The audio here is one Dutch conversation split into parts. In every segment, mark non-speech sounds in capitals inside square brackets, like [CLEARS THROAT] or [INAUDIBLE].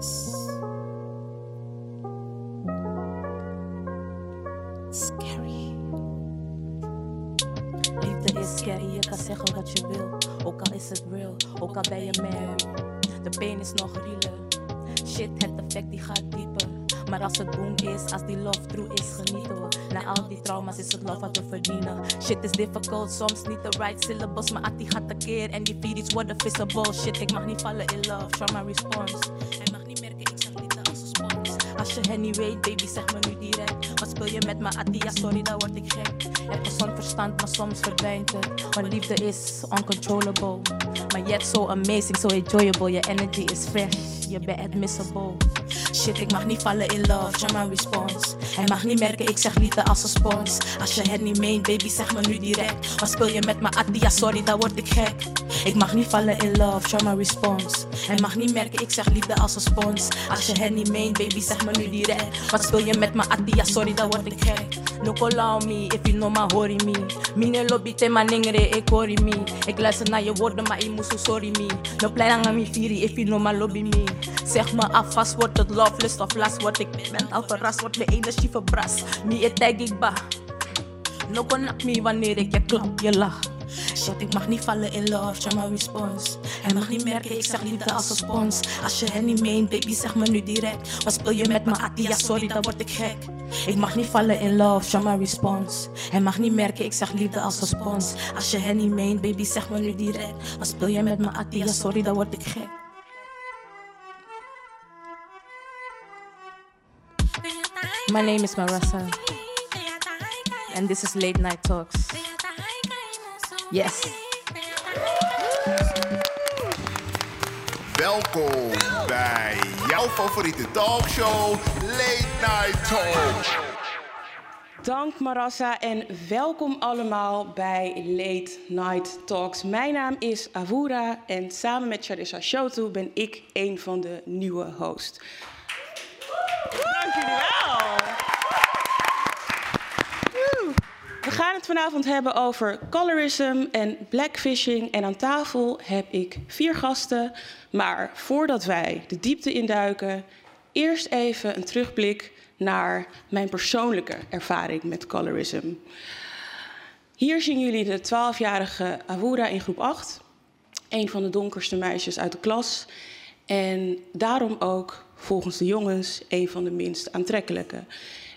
is scary. Liefde is scary, je kan zeggen wat je wil. Ook al is het real, ook al ben je married. De pijn is nog realer. Shit, het effect die gaat dieper. Maar als het boom is, als die love true is, genieten we. Na al die trauma's is het love wat we verdienen. Shit is difficult, soms niet de right syllables. Maar die gaat tekeer en die video's worden visible. Shit, ik mag niet vallen in love, trauma response. Als je het niet weet, baby, zeg me nu direct. Wat speel je met me, Atia? Sorry, dan word ik gek. Heb gezond verstand, maar soms verdwijnt het. Want liefde is uncontrollable. Maar yet so amazing, so enjoyable. Je energy is fresh, je bent admissible. Shit, ik mag niet vallen in love, trauma response. Hij mag niet merken, ik zeg liefde als een spons. Als je het niet meent, baby, zeg me nu direct. Wat speel je met me, Atia? Sorry, dan word ik gek. Ik mag niet vallen in love, trauma response. Hij mag niet merken, ik zeg liefde als een spons. Als je het niet meent, baby, zeg me nu direct. Wat speel je met me, Atia? Sorry, dan word ik gek. No call me, if you know my hory me. Mine lobby te maningre, ik hoor me. Ik luister naar je woorden, maar ik moest sorry me. No plan aan me firi, if you know my lobby me. Zeg me afvast, wordt het love, of last. Word ik ben al verrast, wordt mijn energie verbrast. Me it tag ik ba. No connect me wanneer ik je klap, je lach. Shit, ik mag niet vallen in love, trauma response. Hij mag niet merken, ik zeg liefde als een spons. Als je het niet meent, baby, zeg me nu direct. Wat speel je met me, Atia? Sorry, dan word ik gek. Ik mag niet vallen in love, trauma response. Hij mag niet merken, ik zeg liefde als een spons. Als je het niet meent, baby, zeg me nu direct. Wat speel je met me, Atia? Sorry, dan word ik gek. My name is Marissa, and this is Late Night Talks. Yes. Welkom bij jouw favoriete talkshow Late Night Talks. Dank Marassa en welkom allemaal bij Late Night Talks. Mijn naam is Avura en samen met Charissa Shotu ben ik een van de nieuwe hosts. Dank jullie wel. Woe. We gaan het vanavond hebben over colorism en blackfishing. En aan tafel heb ik vier gasten. Maar voordat wij de diepte induiken, eerst even een terugblik naar mijn persoonlijke ervaring met colorism. Hier zien jullie de 12-jarige Awura in groep 8. Een van de donkerste meisjes uit de klas. En daarom ook, volgens de jongens, een van de minst aantrekkelijke.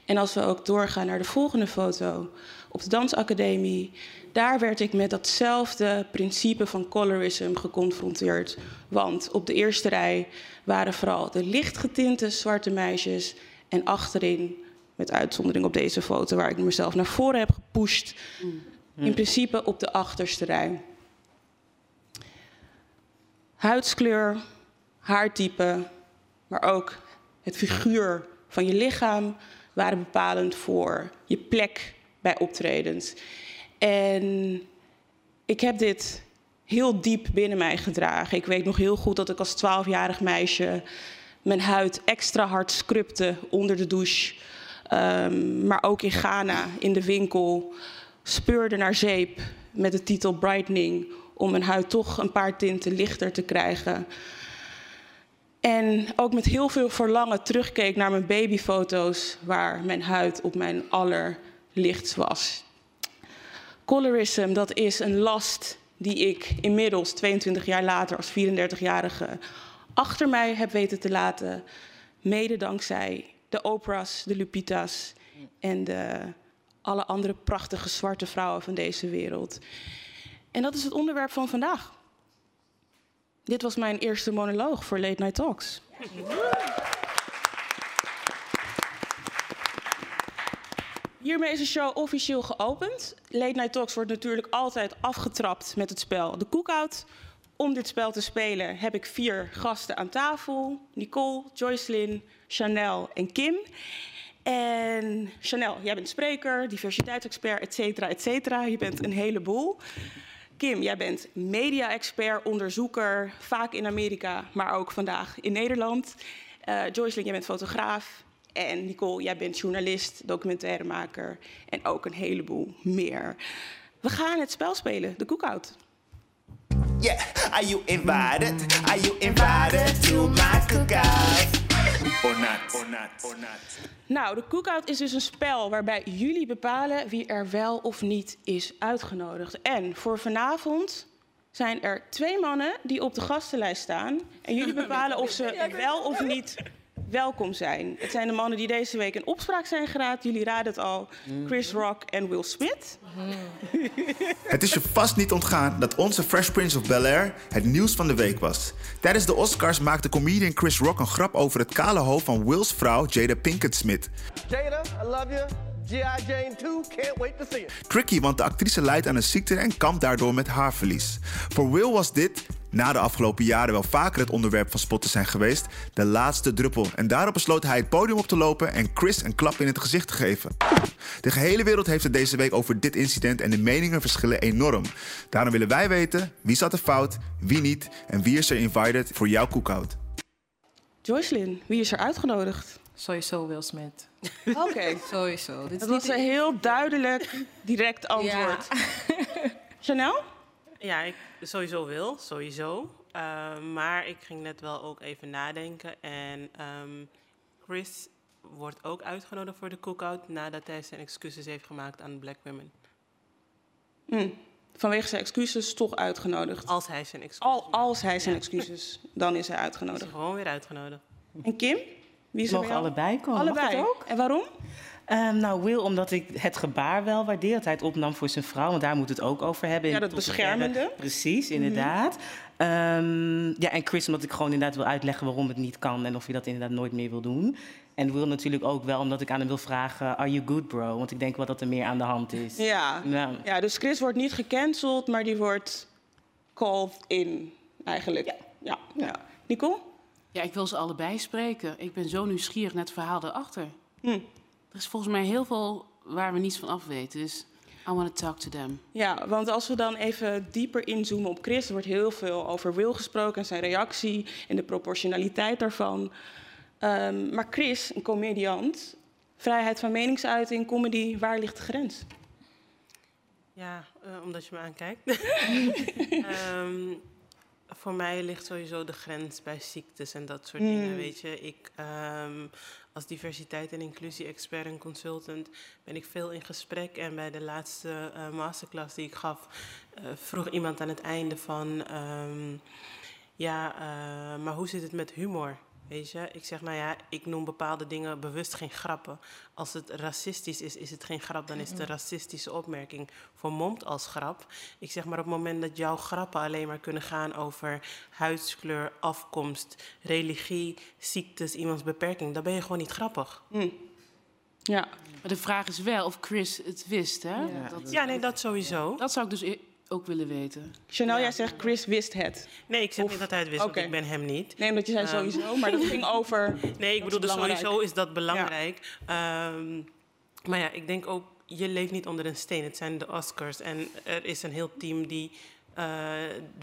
En als we ook doorgaan naar de volgende foto op de dansacademie, daar werd ik met datzelfde principe van colorism geconfronteerd. Want op de eerste rij waren vooral de lichtgetinte zwarte meisjes en achterin, met uitzondering op deze foto waar ik mezelf naar voren heb gepusht, in principe op de achterste rij. Huidskleur, haartype, maar ook het figuur van je lichaam waren bepalend voor je plek bij optredens. En ik heb dit heel diep binnen mij gedragen. Ik weet nog heel goed dat ik als twaalfjarig meisje mijn huid extra hard scrubte onder de douche. Um, maar ook in Ghana, in de winkel, speurde naar zeep met de titel Brightening om mijn huid toch een paar tinten lichter te krijgen. En ook met heel veel verlangen terugkeek naar mijn babyfoto's, waar mijn huid op mijn allerlichtst was. Colorism, dat is een last die ik inmiddels 22 jaar later als 34-jarige achter mij heb weten te laten. Mede dankzij de Oprah's, de Lupita's en de, alle andere prachtige zwarte vrouwen van deze wereld. En dat is het onderwerp van vandaag. Dit was mijn eerste monoloog voor Late Night Talks. Hiermee is de show officieel geopend. Late Night Talks wordt natuurlijk altijd afgetrapt met het spel De Cookout. Om dit spel te spelen heb ik vier gasten aan tafel. Nicole, Joycelyn, Chanel en Kim. En Chanel, jij bent spreker, diversiteitsexpert, et cetera, et cetera. Je bent een heleboel. Kim, jij bent media-expert, onderzoeker, vaak in Amerika, maar ook vandaag in Nederland. Uh, Joycelyn, jij bent fotograaf. En Nicole, jij bent journalist, documentairemaker en ook een heleboel meer. We gaan het spel spelen, de cookout. Yeah, are you invited? Are you invited to my cookout? Or not, or not, or not. Nou, de cookout is dus een spel waarbij jullie bepalen wie er wel of niet is uitgenodigd. En voor vanavond zijn er twee mannen die op de gastenlijst staan. En jullie bepalen of ze wel of niet welkom zijn. Het zijn de mannen die deze week in opspraak zijn geraakt. Jullie raden het al. Chris Rock en Will Smith. Het is je vast niet ontgaan dat onze Fresh Prince of Bel-Air het nieuws van de week was. Tijdens de Oscars maakte comedian Chris Rock een grap over het kale hoofd van Will's vrouw Jada Pinkett Smith. Jada, I love you. G.I. Jane 2, can't wait to see it. Tricky, want de actrice lijdt aan een ziekte en kampt daardoor met haarverlies. Voor Will was dit, na de afgelopen jaren wel vaker het onderwerp van spotten zijn geweest, de laatste druppel. En daarop besloot hij het podium op te lopen en Chris een klap in het gezicht te geven. De gehele wereld heeft het deze week over dit incident en de meningen verschillen enorm. Daarom willen wij weten wie zat er fout, wie niet en wie is er invited voor jouw cookout. Joycelyn, wie is er uitgenodigd? Sowieso Will Smith. Oké, [LAUGHS] Sowieso. Dit is dat was niet een heel duidelijk, direct antwoord. [LAUGHS] Chanel? Ja, ik sowieso wil, sowieso. Eh, maar ik ging net wel ook even nadenken. En ehm, Chris wordt ook uitgenodigd voor de cookout nadat hij zijn excuses heeft gemaakt aan Black women. Vanwege zijn excuses toch uitgenodigd. Als hij zijn excuses Al, als hij zijn excuses, dan is hij is hij uitgenodigd. gewoon weer uitgenodigd. En Kim? Wie is er Mogen allebei komen? Allebei. dat ook? En waarom? Ehm, nou, Will, omdat ik het gebaar wel waardeer dat hij het opnam voor zijn vrouw. Want daar moet het ook over hebben. Ja, In dat beschermende. Precies, inderdaad. Ehm, ja, en Chris, omdat ik gewoon inderdaad wil uitleggen waarom het niet kan. En of je dat inderdaad nooit meer wil doen. En Will natuurlijk ook wel, omdat ik aan hem wil vragen... Are you good, bro? Want ik denk wel dat er meer aan de hand is. Ja. Nou, ja, dus Chris wordt niet gecanceld, maar die wordt called in, eigenlijk. Ja. ja, ja. Nicole? Ja, ik wil ze allebei spreken. Ik ben zo nieuwsgierig naar het verhaal erachter. Hm. Er is volgens mij heel veel waar we niets van af weten. Dus I want to talk to them. Ja, want als we dan even dieper inzoomen op Chris, er wordt heel veel over Will gesproken en zijn reactie en de proportionaliteit daarvan. Ehm, maar Chris, een comediant, vrijheid van meningsuiting, comedy, waar ligt de grens? Ja, eh, omdat je me aankijkt. [LAUGHS] Ehm, voor mij ligt sowieso de grens bij ziektes en dat soort dingen. Weet je, ik ehm, als diversiteit en inclusie-expert en consultant ben ik veel in gesprek. En bij de laatste eh, masterclass die ik gaf, eh, vroeg iemand aan het einde van... ehm, ja, eh, maar hoe zit het met humor? Weet je, ik zeg, nou ja, ik noem bepaalde dingen bewust geen grappen. Als het racistisch is, is het geen grap, dan is het een racistische opmerking vermomd als grap. Ik zeg maar op het moment dat jouw grappen alleen maar kunnen gaan over huidskleur, afkomst, religie, ziektes, iemands beperking, dan ben je gewoon niet grappig. Ja, Maar de vraag is wel of Chris het wist, hè? Dat, Ja, nee, dat sowieso. dat zou ik dus e- ook willen weten. Chanel, jij zegt Chris wist het. Nee, ik zeg niet dat hij het wist, want ik ben hem niet. Nee, omdat je zei Ehm. sowieso, maar dat ging [LAUGHS] over... Nee, ik Dat bedoel, is dus sowieso is dat belangrijk. Ehm, maar ja, ik denk ook, je leeft niet onder een steen. Het zijn de Oscars. En er is een heel team die eh,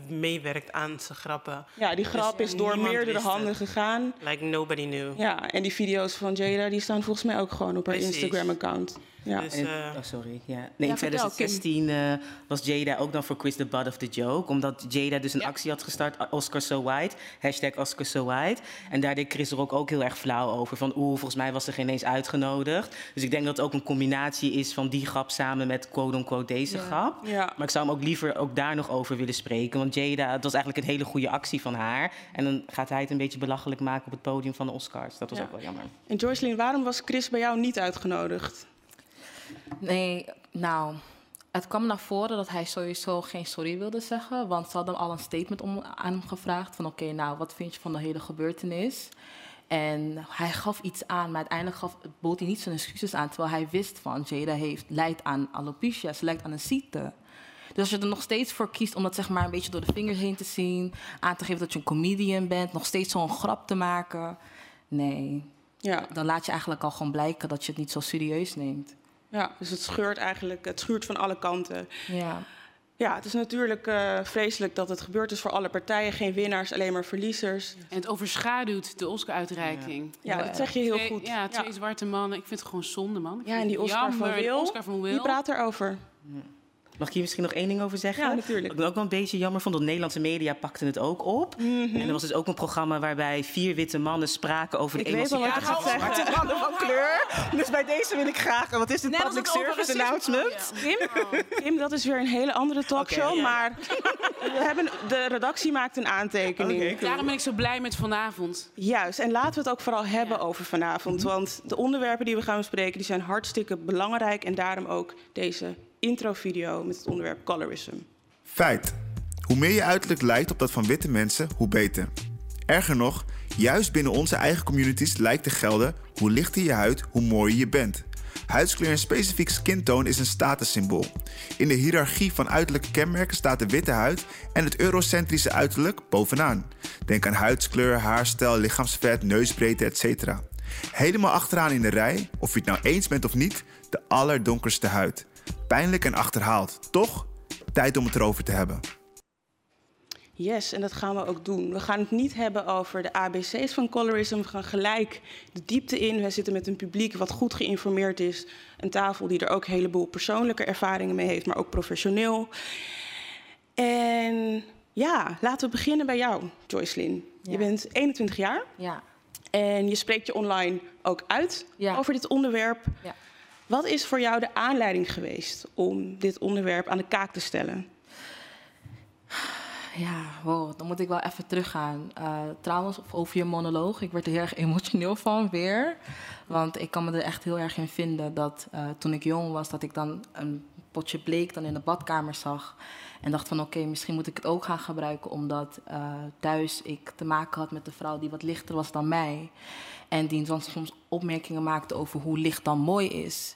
meewerkt aan zijn grappen. Ja, die grap Dus is door meerdere handen het. gegaan. Like nobody knew. Ja, en die video's van Jada, die staan volgens mij ook gewoon op haar Precies. Instagram-account. Ja. Dus, En- eh, oh, sorry. Ja. Nee, Ja, in vertel, 2016 eh, was Jada ook dan voor Chris the butt of the joke. Omdat Jada dus een actie had gestart, Oscar So White. Hashtag Oscar So White. En daar deed Chris er ook, ook heel erg flauw over. Van oeh, volgens mij was ze geen eens uitgenodigd. Dus ik denk dat het ook een combinatie is van die grap samen met quote-unquote deze grap. Ja. Maar ik zou hem ook liever ook daar nog over willen spreken. Want Jada, het was eigenlijk een hele goede actie van haar. En dan gaat hij het een beetje belachelijk maken op het podium van de Oscars. Dat was Ja. ook wel jammer. En Joycelyn, waarom was Chris bij jou niet uitgenodigd? Nee, nou, het kwam naar voren dat hij sowieso geen sorry wilde zeggen. Want ze hadden al een statement om, aan hem gevraagd van... oké, nou, wat vind je van de hele gebeurtenis? En hij gaf iets aan, maar uiteindelijk gaf, bood hij niet zijn excuses aan... terwijl hij wist van, Jada heeft, lijdt aan alopecia, ze lijdt aan een ziekte. Dus als je er nog steeds voor kiest om dat zeg maar een beetje door de vingers heen te zien... aan te geven dat je een comedian bent, nog steeds zo'n grap te maken... nee, Ja, dan laat je eigenlijk al gewoon blijken dat je het niet zo serieus neemt. Ja, dus het scheurt eigenlijk, het schuurt van alle kanten. Ja. Ja, het is natuurlijk eh, vreselijk dat het gebeurd is voor alle partijen. Geen winnaars, alleen maar verliezers. En het overschaduwt de Oscar-uitreiking. Ja, dat zeg je heel Twee- goed. Ja, twee zwarte mannen. Ik vind het gewoon zonde, man. Ik Ja, en die Oscar van jammer. Die Wil, Oscar van Will. wie praat erover? Mag ik hier misschien nog één ding over zeggen? Ja, natuurlijk. Wat ik ook wel een beetje jammer vond, dat Nederlandse media pakten het ook op. Mhm. En er was dus ook een programma waarbij vier witte mannen spraken over de Ik weet wel wat je gaat zeggen. zwarte mannen van kleur. Dus bij deze wil ik graag, wat is dit, Net als public het over service racisme- announcement? Kim, Kim, dat is weer een hele andere talkshow. Maar we hebben, de redactie maakt een aantekening. Cool. Daarom ben ik zo blij met vanavond. Juist, en laten we het ook vooral hebben over vanavond. Want de onderwerpen die we gaan bespreken die zijn hartstikke belangrijk. En daarom ook deze introvideo met het onderwerp colorism. Feit. Hoe meer je uiterlijk lijkt op dat van witte mensen, hoe beter. Erger nog, juist binnen onze eigen communities lijkt te gelden: hoe lichter je huid, hoe mooier je bent. Huidskleur en specifiek skintoon is een statussymbool. In de hiërarchie van uiterlijke kenmerken staat de witte huid en het eurocentrische uiterlijk bovenaan. Denk aan huidskleur, haarstijl, lichaamsvet, neusbreedte, etc. Helemaal achteraan in de rij, of je het nou eens bent of niet, de allerdonkerste huid. Pijnlijk en achterhaald, toch? Tijd om het erover te hebben. Yes, en dat gaan we ook doen. We gaan het niet hebben over de ABC's van colorism. We gaan gelijk de diepte in. We zitten met een publiek wat goed geïnformeerd is. Een tafel die er ook een heleboel persoonlijke ervaringen mee heeft, maar ook professioneel. En ja, laten we beginnen bij jou, Joycelyn. Je Ja. bent 21 jaar Ja. en je spreekt je online ook uit Ja. over dit onderwerp. Ja. Wat is voor jou de aanleiding geweest om dit onderwerp aan de kaak te stellen? Ja, wow, dan moet ik wel even teruggaan. Eh, trouwens, over je monoloog, ik werd er heel erg emotioneel van weer. Want ik kan me er echt heel erg in vinden dat eh, toen ik jong was, dat ik dan een potje bleek dan in de badkamer zag. En dacht van oké, misschien moet ik het ook gaan gebruiken, omdat eh, thuis ik te maken had met een vrouw die wat lichter was dan mij. En die dan soms opmerkingen maakte over hoe licht dan mooi is.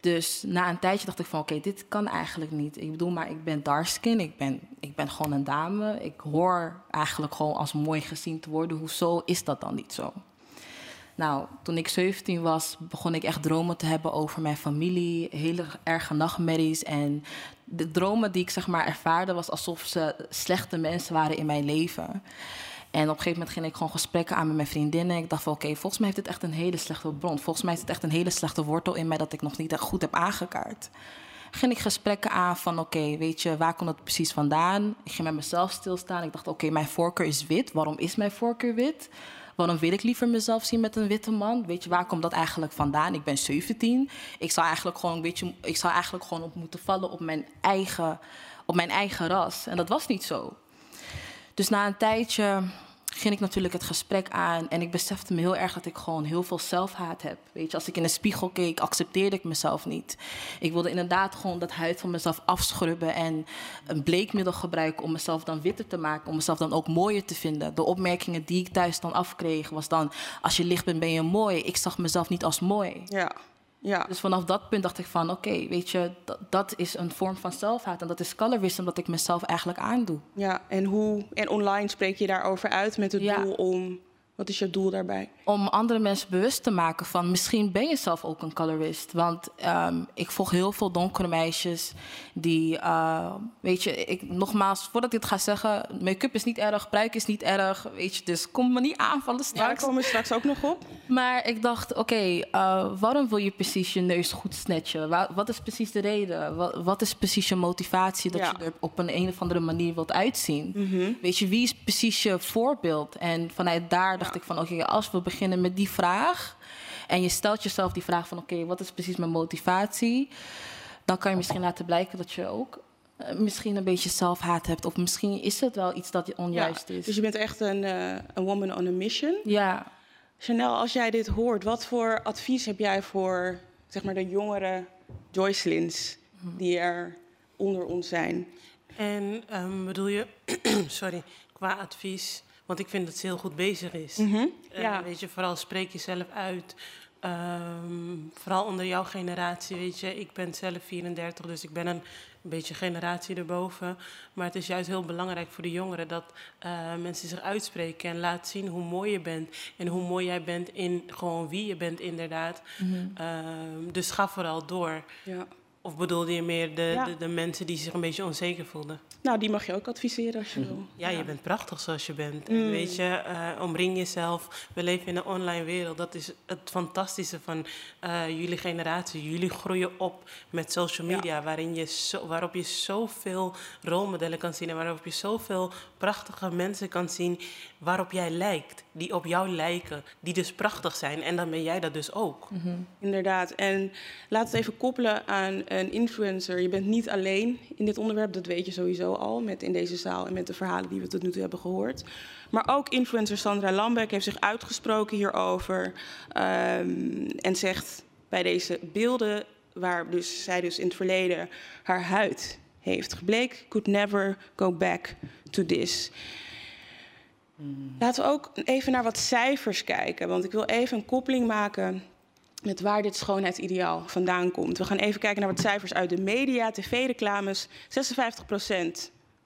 Dus na een tijdje dacht ik van oké, dit kan eigenlijk niet. Ik bedoel, maar ik ben darkskin, ik ben, ik ben gewoon een dame. Ik hoor eigenlijk gewoon als mooi gezien te worden. Hoezo is dat dan niet zo? Nou, toen ik 17 was, begon ik echt dromen te hebben over mijn familie. Hele erge nachtmerries. En de dromen die ik zeg maar ervaarde, was alsof ze slechte mensen waren in mijn leven. En op een gegeven moment ging ik gewoon gesprekken aan met mijn vriendinnen. Ik dacht van oké, volgens mij heeft het echt een hele slechte bron. Volgens mij is het echt een hele slechte wortel in mij dat ik nog niet echt goed heb aangekaart. Ging ik gesprekken aan van oké, weet je, waar komt dat precies vandaan? Ik ging met mezelf stilstaan. Ik dacht oké, mijn voorkeur is wit. Waarom is mijn voorkeur wit? Waarom wil ik liever mezelf zien met een witte man? Weet je, waar komt dat eigenlijk vandaan? Ik ben 17. Ik zou eigenlijk gewoon, weet je, ik zou eigenlijk gewoon op moeten vallen op mijn eigen, op mijn eigen ras. En dat was niet zo. Dus na een tijdje ging ik natuurlijk het gesprek aan en ik besefte me heel erg dat ik gewoon heel veel zelfhaat heb. Weet je, als ik in de spiegel keek, accepteerde ik mezelf niet. Ik wilde inderdaad gewoon dat huid van mezelf afschrubben en een bleekmiddel gebruiken om mezelf dan witter te maken, om mezelf dan ook mooier te vinden. De opmerkingen die ik thuis dan afkreeg was dan, als je licht bent ben je mooi. Ik zag mezelf niet als mooi. Ja, ja. Dus vanaf dat punt dacht ik van, oké, weet je, dat, dat is een vorm van zelfhaat en dat is colorism dat ik mezelf eigenlijk aandoe. Ja, en hoe en online spreek je daarover uit met het Ja. doel om. Wat is je doel daarbij? om andere mensen bewust te maken van misschien ben je zelf ook een colorist. Want ehm, ik volg heel veel donkere meisjes die, eh, weet je, ik, nogmaals, voordat ik dit ga zeggen, make-up is niet erg, pruik is niet erg, weet je, dus kom me niet aanvallen Ja, daar straks. komen we straks ook nog op. Maar ik dacht, oké, eh, waarom wil je precies je neus goed snatchen? Wa- wat is precies de reden? Wat, wat is precies je motivatie dat Ja. je er op een, een of andere manier wilt uitzien? Mhm. Weet je, wie is precies je voorbeeld? En vanuit daar dacht ik van, oké, als we beginnen met die vraag... en je stelt jezelf die vraag van, oké, wat is precies mijn motivatie? Dan kan je misschien laten blijken dat je ook eh, misschien een beetje zelfhaat hebt. Of misschien is het wel iets dat onjuist Ja, is. Dus je bent echt een, eh, een woman on a mission. Ja, Chanel, als jij dit hoort, wat voor advies heb jij voor zeg maar, de jongere Joycelins Mhm. die er onder ons zijn? En ehm, bedoel je, [CLEARS THROAT] sorry, qua advies, want ik vind dat ze heel goed bezig is. Mhm, Eh, ja. Weet je, vooral spreek jezelf uit. Ehm, vooral onder jouw generatie, weet je. Ik ben zelf 34, dus ik ben een, een beetje generatie erboven. Maar het is juist heel belangrijk voor de jongeren dat eh, mensen zich uitspreken en laten zien hoe mooi je bent. En hoe mooi jij bent in gewoon wie je bent, inderdaad. Mhm. Ehm, dus ga vooral door. Ja. Of bedoelde je meer de, Ja. de, de mensen die zich een beetje onzeker voelden? Nou, die mag je ook adviseren als je wil. Ja, je bent prachtig zoals je bent. En Mm. weet je, eh, omring jezelf. We leven in een online wereld. Dat is het fantastische van eh, jullie generatie. Jullie groeien op met social media, waarin je zo, waarop je zoveel rolmodellen kan zien en waarop je zoveel prachtige mensen kan zien waarop jij lijkt, die op jou lijken, die dus prachtig zijn. En dan ben jij dat dus ook. Inderdaad. En laat het even koppelen aan een influencer. Je bent niet alleen in dit onderwerp, dat weet je sowieso al, met in deze zaal en met de verhalen die we tot nu toe hebben gehoord. Maar ook influencer Sandra Lambeck heeft zich uitgesproken hierover. ehm, en zegt bij deze beelden, waar dus, zij dus in het verleden haar huid heeft gebleekt, could never go back to this. Laten we ook even naar wat cijfers kijken. Want ik wil even een koppeling maken met waar dit schoonheidsideaal vandaan komt. We gaan even kijken naar wat cijfers uit de media, tv-reclames. 56%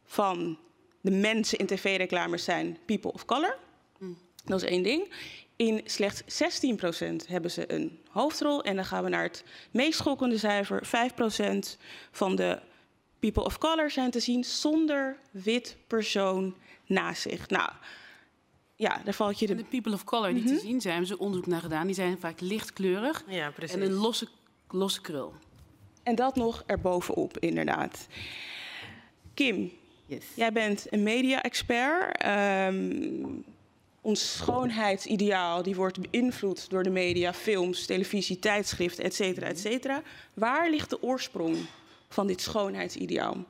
van de mensen in tv-reclames zijn people of color. Dat is één ding. In slechts 16% hebben ze een hoofdrol. En dan gaan we naar het meest schokkende cijfer. 5% van de people of color zijn te zien zonder wit persoon naast zich. Nou, ja, daar valt je de... De people of color die te zien zijn, hebben ze onderzoek naar gedaan. Die zijn vaak lichtkleurig Ja, precies. en een losse, losse krul. En dat nog erbovenop, inderdaad. Kim, jij bent een media-expert. Ehm, ons schoonheidsideaal die wordt beïnvloed door de media, films, televisie, tijdschriften, et cetera, et cetera. Waar ligt de oorsprong van dit schoonheidsideaal?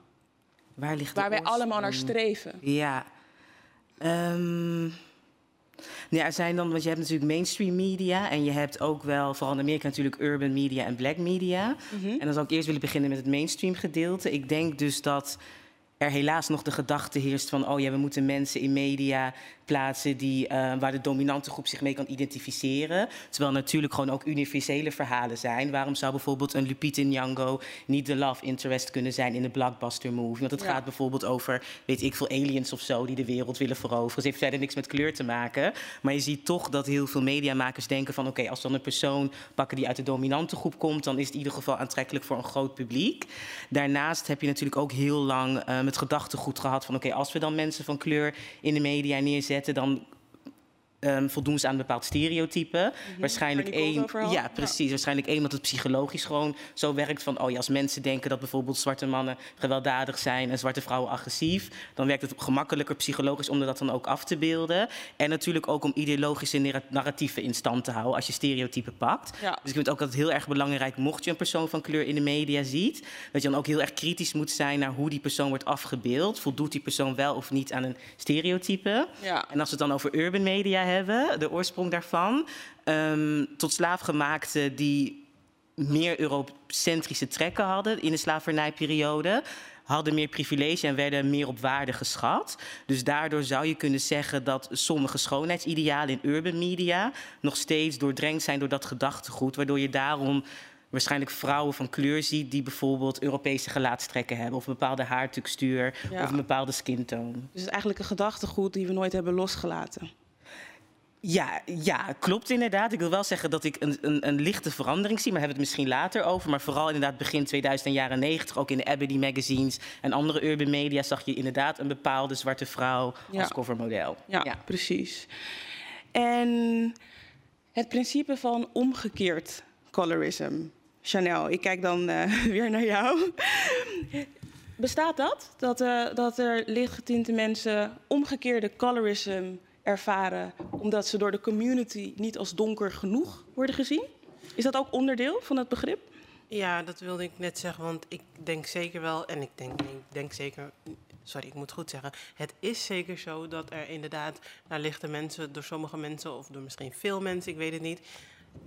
Waar ligt de Waar wij allemaal naar streven. Ja. Ehm, ja, er zijn dan, want je hebt natuurlijk mainstream media en je hebt ook wel, vooral in Amerika natuurlijk urban media en black media. En dan zou ik eerst willen beginnen met het mainstream gedeelte. Ik denk dus dat er helaas nog de gedachte heerst van, oh ja, we moeten mensen in media plaatsen die, eh, waar de dominante groep zich mee kan identificeren. Terwijl natuurlijk gewoon ook universele verhalen zijn. Waarom zou bijvoorbeeld een Lupita Nyong'o niet de love interest kunnen zijn in een blockbuster movie? Want het Ja. gaat bijvoorbeeld over, weet ik veel, aliens of zo die de wereld willen veroveren. Het heeft verder niks met kleur te maken. Maar je ziet toch dat heel veel mediamakers denken van, oké, als dan een persoon pakken die uit de dominante groep komt, dan is het in ieder geval aantrekkelijk voor een groot publiek. Daarnaast heb je natuurlijk ook heel lang eh, het gedachtegoed gehad van, oké, als we dan mensen van kleur in de media neerzetten, dan ehm, voldoen ze aan een bepaald stereotype. Waarschijnlijk waar Nicole het één. Ja, precies. Waarschijnlijk één, omdat het psychologisch gewoon zo werkt. Van oh ja, als mensen denken dat bijvoorbeeld zwarte mannen gewelddadig zijn en zwarte vrouwen agressief, dan werkt het gemakkelijker psychologisch om dat dan ook af te beelden. En natuurlijk ook om ideologische narra- narratieven in stand te houden als je stereotypen pakt. Ja. Dus ik vind ook dat het heel erg belangrijk, mocht je een persoon van kleur in de media ziet, dat je dan ook heel erg kritisch moet zijn naar hoe die persoon wordt afgebeeld. Voldoet die persoon wel of niet aan een stereotype? Ja. En als we het dan over urban media hebben, de oorsprong daarvan, ehm, tot slaafgemaakten die meer eurocentrische trekken hadden in de slavernijperiode, hadden meer privilege en werden meer op waarde geschat. Dus daardoor zou je kunnen zeggen dat sommige schoonheidsidealen in urban media nog steeds doordrenkt zijn door dat gedachtegoed, waardoor je daarom waarschijnlijk vrouwen van kleur ziet die bijvoorbeeld Europese gelaatstrekken hebben of een bepaalde haartextuur Ja. of een bepaalde skintoon. Dus het is eigenlijk een gedachtegoed die we nooit hebben losgelaten. Ja, ja, klopt inderdaad. Ik wil wel zeggen dat ik een, een, een lichte verandering zie, maar hebben het misschien later over. Maar vooral inderdaad begin 2000 en jaren 90, ook in de Aberdeen magazines en andere urban media, zag je inderdaad een bepaalde zwarte vrouw Ja. als covermodel. Ja, precies. En het principe van omgekeerd colorism. Chanel, ik kijk dan eh, [LAUGHS] weer naar jou. Bestaat dat? Dat, eh, dat er lichtgetinte mensen omgekeerde colorism ervaren omdat ze door de community niet als donker genoeg worden gezien? Is dat ook onderdeel van het begrip? Ja, dat wilde ik net zeggen, want ik denk zeker wel, en ik denk, ik denk zeker, sorry, ik moet goed zeggen, het is zeker zo dat er inderdaad naar lichte mensen, door sommige mensen of door misschien veel mensen, ik weet het niet,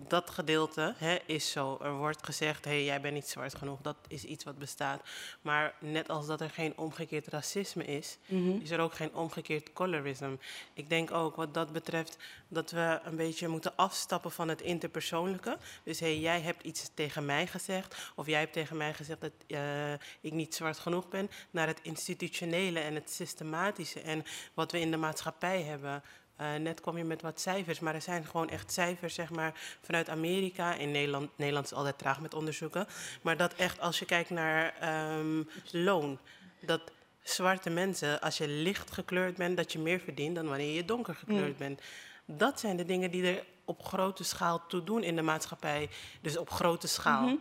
dat gedeelte hè, is zo. Er wordt gezegd, hé, hey, jij bent niet zwart genoeg. Dat is iets wat bestaat. Maar net als dat er geen omgekeerd racisme is, is er ook geen omgekeerd colorism. Ik denk ook wat dat betreft dat we een beetje moeten afstappen van het interpersoonlijke. Dus hé, hey, jij hebt iets tegen mij gezegd, of jij hebt tegen mij gezegd dat eh, ik niet zwart genoeg ben, naar het institutionele en het systematische en wat we in de maatschappij hebben eh, net kwam je met wat cijfers, maar er zijn gewoon echt cijfers zeg maar, vanuit Amerika. In Nederland, Nederland is altijd traag met onderzoeken. Maar dat echt, als je kijkt naar ehm, loon, dat zwarte mensen, als je licht gekleurd bent, dat je meer verdient dan wanneer je donker gekleurd bent. Dat zijn de dingen die er op grote schaal toe doen in de maatschappij. Dus op grote schaal.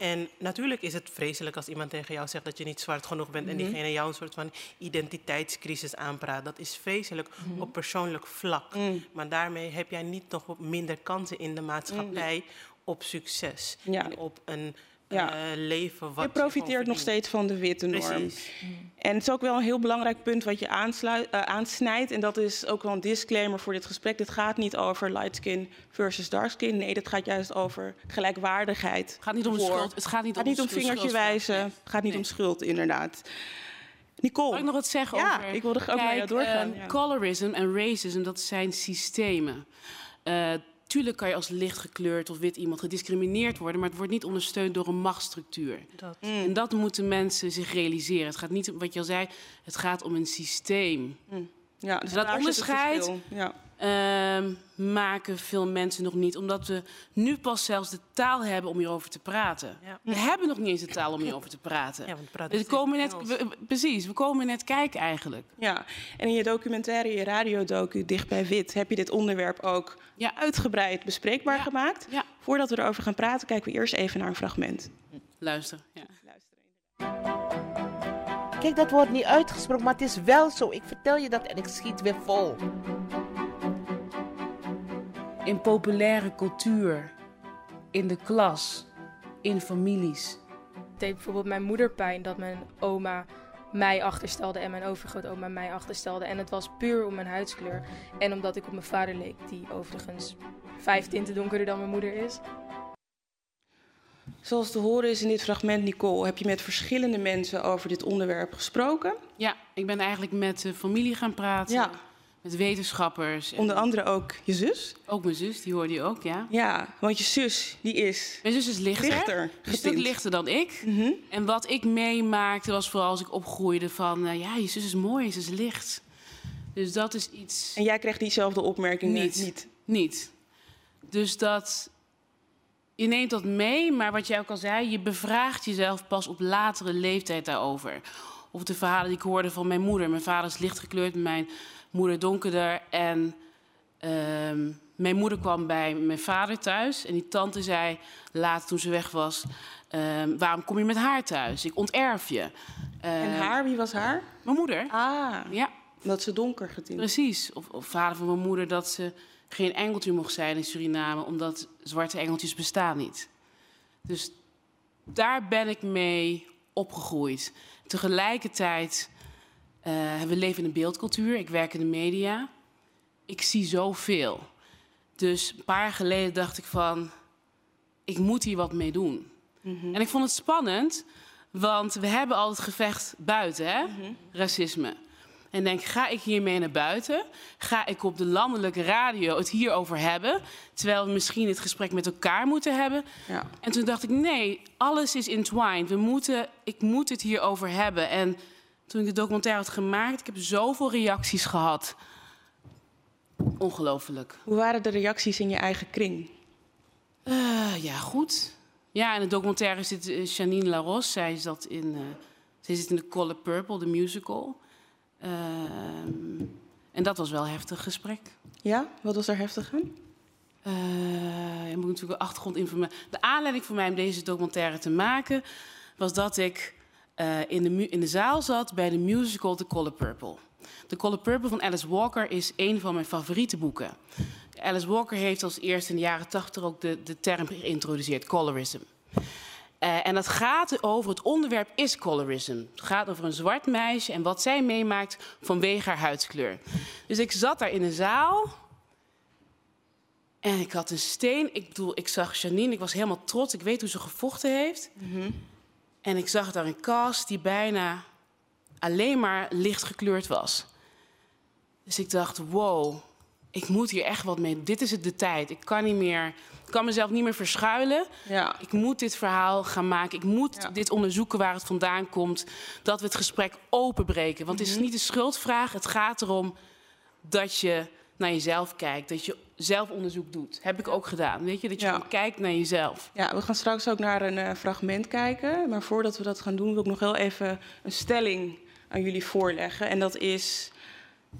En natuurlijk is het vreselijk als iemand tegen jou zegt dat je niet zwart genoeg bent en diegene jou een soort van identiteitscrisis aanpraat. Dat is vreselijk op persoonlijk vlak. Maar daarmee heb jij niet nog minder kansen in de maatschappij op succes. Ja. En op een Ja. eh, leven wat Je profiteert nog steeds van de witte norm. Precies. En het is ook wel een heel belangrijk punt wat je aansluit, eh, aansnijdt. En dat is ook wel een disclaimer voor dit gesprek. Dit gaat niet over light skin versus dark skin. Nee, dit gaat juist over gelijkwaardigheid. Het gaat niet om de voor- schuld. Het gaat niet Het om gaat niet om vingertje wijzen. Nee. Het gaat niet Nee. om schuld, inderdaad. Nicole. Mag ik nog wat zeggen Ja, over... ik wilde ook naar jou doorgaan, eh, ja. Colorism en racism, dat zijn systemen. Eh, tuurlijk kan je als lichtgekleurd of wit iemand gediscrimineerd worden... maar het wordt niet ondersteund door een machtsstructuur. Dat. En dat moeten mensen zich realiseren. Het gaat niet, om wat je al zei, het gaat om een systeem. ja, dus dat onderscheid-. Ja. Ehm, maken veel mensen nog niet. Omdat we nu pas zelfs de taal hebben om hierover te praten. Ja. We hebben nog niet eens de taal om hierover te praten. [LAUGHS] Ja, want Dus komen net, we- we- precies, we komen net kijken eigenlijk. Ja, en in je documentaire, je radiodocu Dicht bij Wit, heb je dit onderwerp ook Ja. uitgebreid bespreekbaar Ja. gemaakt. Ja. Voordat we erover gaan praten, kijken we eerst even naar een fragment. Luister. Ja. Kijk, dat wordt niet uitgesproken, maar het is wel zo. Ik vertel je dat en ik schiet weer vol. In populaire cultuur, in de klas, in families. Het deed bijvoorbeeld mijn moeder pijn dat mijn oma mij achterstelde en mijn overgrootoma mij achterstelde. En het was puur om mijn huidskleur. En omdat ik op mijn vader leek, die overigens vijf tinten donkerder dan mijn moeder is. Zoals te horen is in dit fragment, Nicole, heb je met verschillende mensen over dit onderwerp gesproken. Ja, ik ben eigenlijk met de familie gaan praten. Ja. Met wetenschappers. en Onder andere ook je zus. Ook mijn zus, die hoorde je ook, ja. Ja, want je zus, die is Mijn zus is lichter. lichter Een stuk lichter dan ik. Mhm. En wat ik meemaakte was vooral als ik opgroeide van... eh, ja, je zus is mooi, ze is licht. Dus dat is iets... En jij kreeg diezelfde opmerkingen Niet. niet. Niet. Dus dat... Je neemt dat mee, maar wat jij ook al zei... je bevraagt jezelf pas op latere leeftijd daarover. Of de verhalen die ik hoorde van mijn moeder. Mijn vader is lichtgekleurd, mijn moeder donkerder. En ehm, mijn moeder kwam bij mijn vader thuis. En die tante zei later toen ze weg was... ehm, waarom kom je met haar thuis? Ik onterf je. En Ehm, haar, wie was haar? Mijn moeder. Ah, Ja, dat ze donker getint. Precies. Of, of vader van mijn moeder dat ze geen engeltje mocht zijn in Suriname, omdat zwarte engeltjes bestaan niet. Dus daar ben ik mee opgegroeid. Tegelijkertijd, eh we leven in een beeldcultuur. Ik werk in de media. Ik zie zoveel. Dus een paar jaar geleden dacht ik van, ik moet hier wat mee doen. En ik vond het spannend, want we hebben al het gevecht buiten, hè? racisme. En denk, ga ik hiermee naar buiten? Ga ik op de landelijke radio het hierover hebben? Terwijl we misschien het gesprek met elkaar moeten hebben. Ja. En toen dacht ik, nee, alles is entwined. We moeten, ik moet het hierover hebben. En toen ik de documentaire had gemaakt, ik heb zoveel reacties gehad. Ongelooflijk. Hoe waren de reacties in je eigen kring? Eh, ja, goed. Ja, in de documentaire zit eh, Janine Laros. Zij, zat in, eh, zij zit in de Color Purple, de musical. Ehm, en dat was wel een heftig gesprek. Ja, wat was er heftig aan? Je moet natuurlijk achtergrondinformatie. De aanleiding voor mij om deze documentaire te maken was dat ik in, de in de zaal zat bij de musical The Color Purple. The Color Purple van Alice Walker is een van mijn favoriete boeken. Alice Walker heeft als eerste in de jaren tachtig ook de, de term geïntroduceerd, colorism. Eh, en dat gaat over, het onderwerp is colorism. Het gaat over een zwart meisje en wat zij meemaakt vanwege haar huidskleur. Dus ik zat daar in een zaal en ik had een steen. Ik bedoel, ik zag Janine, ik was helemaal trots. Ik weet hoe ze gevochten heeft. En ik zag daar een cast die bijna alleen maar licht gekleurd was. Dus ik dacht, wow, ik moet hier echt wat mee. Dit is het de tijd. Ik kan niet meer, ik kan mezelf niet meer verschuilen. Ja. Ik moet dit verhaal gaan maken. Ik moet Ja. dit onderzoeken waar het vandaan komt. Dat we het gesprek openbreken. Want het is niet een schuldvraag. Het gaat erom dat je naar jezelf kijkt. Dat je zelf onderzoek doet. Heb ik ook gedaan. Weet je, dat je Ja. kijkt naar jezelf. Ja, we gaan straks ook naar een eh, fragment kijken. Maar voordat we dat gaan doen, wil ik nog heel even een stelling aan jullie voorleggen. En dat is: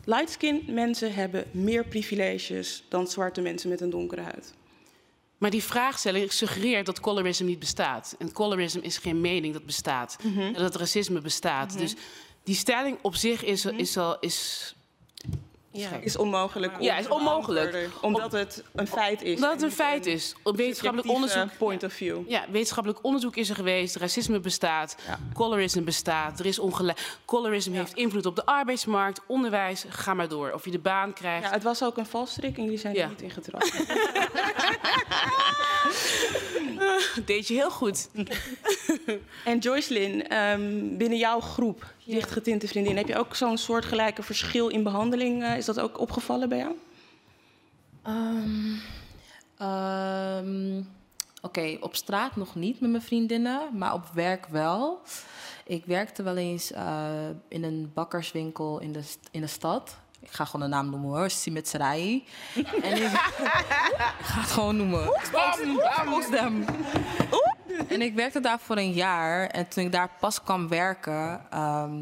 light-skin mensen hebben meer privileges dan zwarte mensen met een donkere huid. Maar die vraagstelling suggereert dat colorism niet bestaat. En colorism is geen mening dat bestaat. Mhm. En dat racisme bestaat. Dus die stelling op zich is, is al... Is, Ja, is onmogelijk. om Ja, is onmogelijk. Omdat het een feit is. Omdat het en een feit is. Op wetenschappelijk onderzoek. point of view. Ja, wetenschappelijk onderzoek is er geweest. Racisme bestaat. Colorism bestaat. Er is ongelijk. Colorism heeft invloed op de arbeidsmarkt, onderwijs. Ga maar door. Of je de baan krijgt. Ja, het was ook een valstrik en jullie zijn er Ja. niet in getrapt. [LAUGHS] Deed je heel goed. En Joycelyn, ehm, binnen jouw groep, lichtgetinte vriendin, heb je ook zo'n soortgelijke verschil in behandeling? eh, is dat ook opgevallen bij jou? Ehm, ehm, Oké, op straat nog niet met mijn vriendinnen, maar op werk wel. Ik werkte wel eens eh, in een bakkerswinkel in de, in de stad. Ik ga gewoon de naam noemen hoor, Simit Sarai. [LAUGHS] en ik, ik [LAUGHS] ga het gewoon noemen. [LAUGHS] En ik werkte daar voor een jaar. En toen ik daar pas kwam werken... ehm,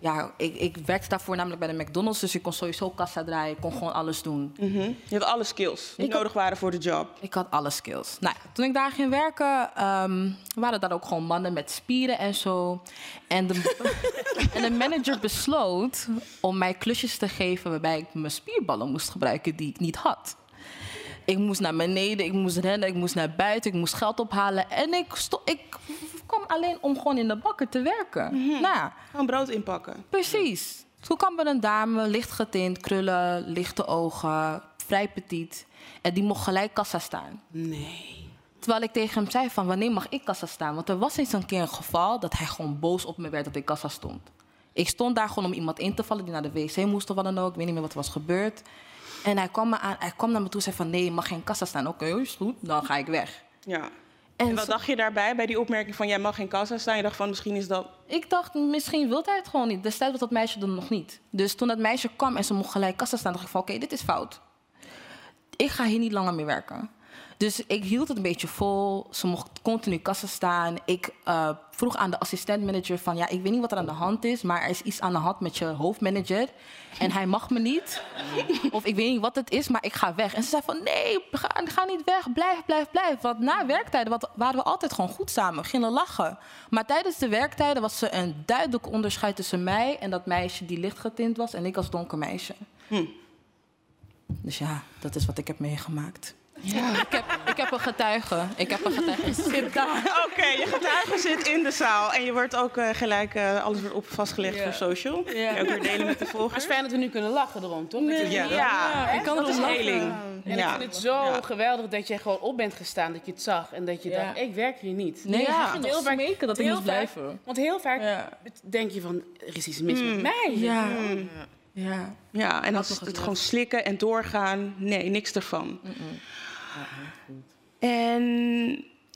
ja, ik, ik werkte daarvoor namelijk bij de McDonald's. Dus ik kon sowieso kassa draaien. Ik kon gewoon alles doen. Je hebt alle skills die Ik had- nodig waren voor de job. Ik had alle skills. Nou, toen ik daar ging werken, ehm, waren daar ook gewoon mannen met spieren en zo. En de, [LAUGHS] en de manager besloot om mij klusjes te geven waarbij ik mijn spierballen moest gebruiken die ik niet had. Ik moest naar beneden, ik moest rennen, ik moest naar buiten, ik moest geld ophalen. En ik, ik kwam alleen om gewoon in de bakker te werken. Nou ja, Gewoon brood inpakken. Precies. Toen kwam er een dame, licht getint, krullen, lichte ogen, vrij petit. En die mocht gelijk kassa staan. Nee. Terwijl ik tegen hem zei van, wanneer mag ik kassa staan? Want er was eens een keer een geval dat hij gewoon boos op me werd dat ik kassa stond. Ik stond daar gewoon om iemand in te vallen die naar de wc moest of wat dan ook. Ik weet niet meer wat er was gebeurd. En hij kwam, me aan, hij kwam naar me toe en zei van, nee, je mag geen kassa staan. Oké, is goed, dan ga ik weg. Ja. En, wat zo- dacht je daarbij, bij die opmerking van jij mag geen kassa staan? Je dacht van misschien is dat... Ik dacht, misschien wil hij het gewoon niet. Destijds was dat meisje er nog niet. Dus toen dat meisje kwam en ze mocht gelijk kassa staan, dacht ik van oké, dit is fout. Ik ga hier niet langer meer werken. Dus ik hield het een beetje vol. Ze mocht continu kassa staan. Ik eh, vroeg aan de assistent-manager van... ja, ik weet niet wat er aan de hand is... maar er is iets aan de hand met je hoofdmanager. En hij mag me niet. Of ik weet niet wat het is, maar ik ga weg. En ze zei van, nee, ga, ga niet weg. Blijf, blijf, blijf. Want na werktijden wat- waren we altijd gewoon goed samen. We gingen lachen. Maar tijdens de werktijden was er een duidelijk onderscheid tussen mij... en dat meisje die lichtgetint was en ik als donker meisje. Dus ja, dat is wat ik heb meegemaakt. Ik, heb, ik heb een getuige. Ik heb een getuige. [LAUGHS] Zit daar. Oké, je getuige zit in de zaal. En je wordt ook eh, gelijk, eh, alles wordt op vastgelegd Ja. voor social. Je ook weer delen met de Het volgers. is fijn dat we nu kunnen lachen erom, toch? Nee, je- ja, ja, ik kan dat is lachen. heling. En Ja. ik vind het zo Ja. geweldig dat jij gewoon op bent gestaan, dat je het zag. En dat je Ja. dacht, ik werk hier niet. Nee, nog heel vaak- smeken dat ik moest vaak- blijven. Want heel vaak denk je van, er is iets mis met mij. Ja. Mm. Ja. Ja, en eens het gewoon slikken en doorgaan. Nee, niks ervan. En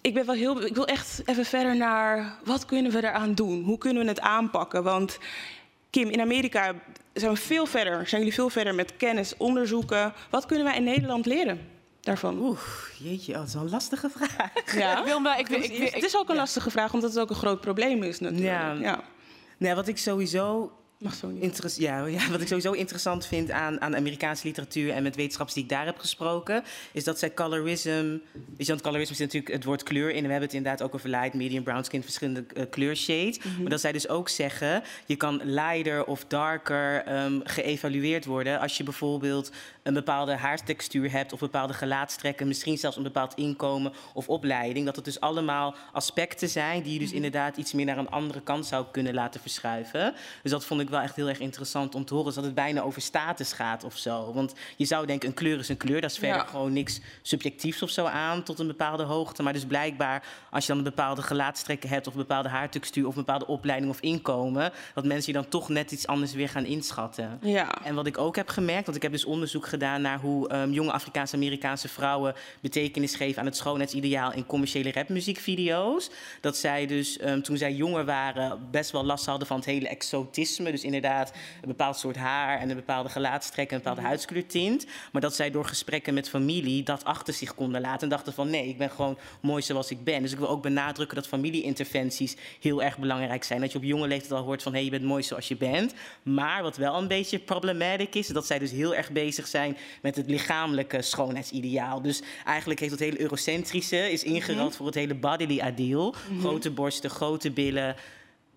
ik ben wel heel. Ik wil echt even verder naar wat kunnen we eraan doen? Hoe kunnen we het aanpakken? Want Kim, in Amerika zijn we veel verder. Zijn jullie veel verder met kennis, onderzoeken? Wat kunnen wij in Nederland leren daarvan? Oeh, jeetje, oh, dat is wel een lastige vraag. Ja. [LAUGHS] Ik wil wel, ik, het is ook een lastige vraag, omdat het ook een groot probleem is natuurlijk. Ja. ja. Nee, wat ik sowieso Mag zo niet. Ja, [LAUGHS] ja, wat ik sowieso interessant vind aan, aan Amerikaanse literatuur en met wetenschappers die ik daar heb gesproken, is dat zij colorism. Weet je, want colorism is natuurlijk het woord kleur in. En we hebben het inderdaad ook over light, medium, brown skin, verschillende eh, kleurshades. Maar dat zij dus ook zeggen, je kan lighter of darker ehm, geëvalueerd worden als je bijvoorbeeld een bepaalde haartextuur hebt of bepaalde gelaatstrekken, misschien zelfs een bepaald inkomen of opleiding. Dat het dus allemaal aspecten zijn die je dus inderdaad iets meer naar een andere kant zou kunnen laten verschuiven. Dus dat vond ik wel echt heel erg interessant om te horen. Dus dat het bijna over status gaat of zo. Want je zou denken, een kleur is een kleur. Daar is verder Ja. gewoon niks subjectiefs of zo aan tot een bepaalde hoogte. Maar dus blijkbaar, als je dan een bepaalde gelaatstrekken hebt... of een bepaalde haartextuur of een bepaalde opleiding of inkomen... dat mensen je dan toch net iets anders weer gaan inschatten. Ja. En wat ik ook heb gemerkt, want ik heb dus onderzoek gedaan naar hoe ehm, jonge Afrikaanse-Amerikaanse vrouwen betekenis geven aan het schoonheidsideaal in commerciële rapmuziekvideo's. Dat zij dus ehm, toen zij jonger waren best wel last hadden van het hele exotisme. Dus Dus inderdaad een bepaald soort haar en een bepaalde gelaatstrek en een bepaalde huidskleur tint. Maar dat zij door gesprekken met familie dat achter zich konden laten. En dachten van nee, ik ben gewoon mooi zoals ik ben. Dus ik wil ook benadrukken dat familieinterventies heel erg belangrijk zijn. Dat je op jonge leeftijd al hoort van hé, hey, je bent mooi zoals je bent. Maar wat wel een beetje problematic is, dat zij dus heel erg bezig zijn met het lichamelijke schoonheidsideaal. Dus eigenlijk heeft het hele eurocentrische is ingerald Mhm. voor het hele bodily ideal. Mhm. Grote borsten, grote billen.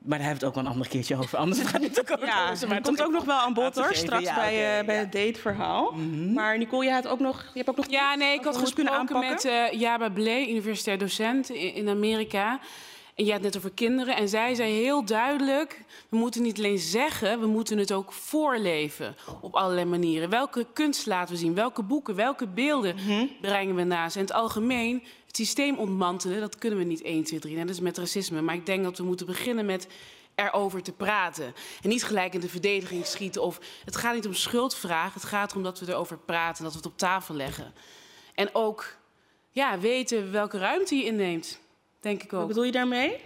Maar daar hebben we het ook wel een ander keertje over. Anders gaat het ook over. Ja, Maar maar het komt ook nog wel aan bod hoor, straks ja, bij, eh, bij het dateverhaal. Maar Nicole, je, had ook nog, je hebt ook nog Ja, nee, ik had kunnen gesproken met aanpakken? eh Jaba Blee, universitair docent in, in Amerika. En jij had het net over kinderen. En zij zei heel duidelijk, we moeten niet alleen zeggen, we moeten het ook voorleven op allerlei manieren. Welke kunst laten we zien? Welke boeken, welke beelden Mhm. brengen we naast? En in het algemeen, het systeem ontmantelen, dat kunnen we niet 1, 2, 3. En dat is met racisme. Maar ik denk dat we moeten beginnen met erover te praten. En niet gelijk in de verdediging schieten. Of, het gaat niet om schuldvraag. Het gaat erom dat we erover praten. Dat we het op tafel leggen. En ook ja, weten welke ruimte je inneemt. Denk ik ook. Wat bedoel je daarmee?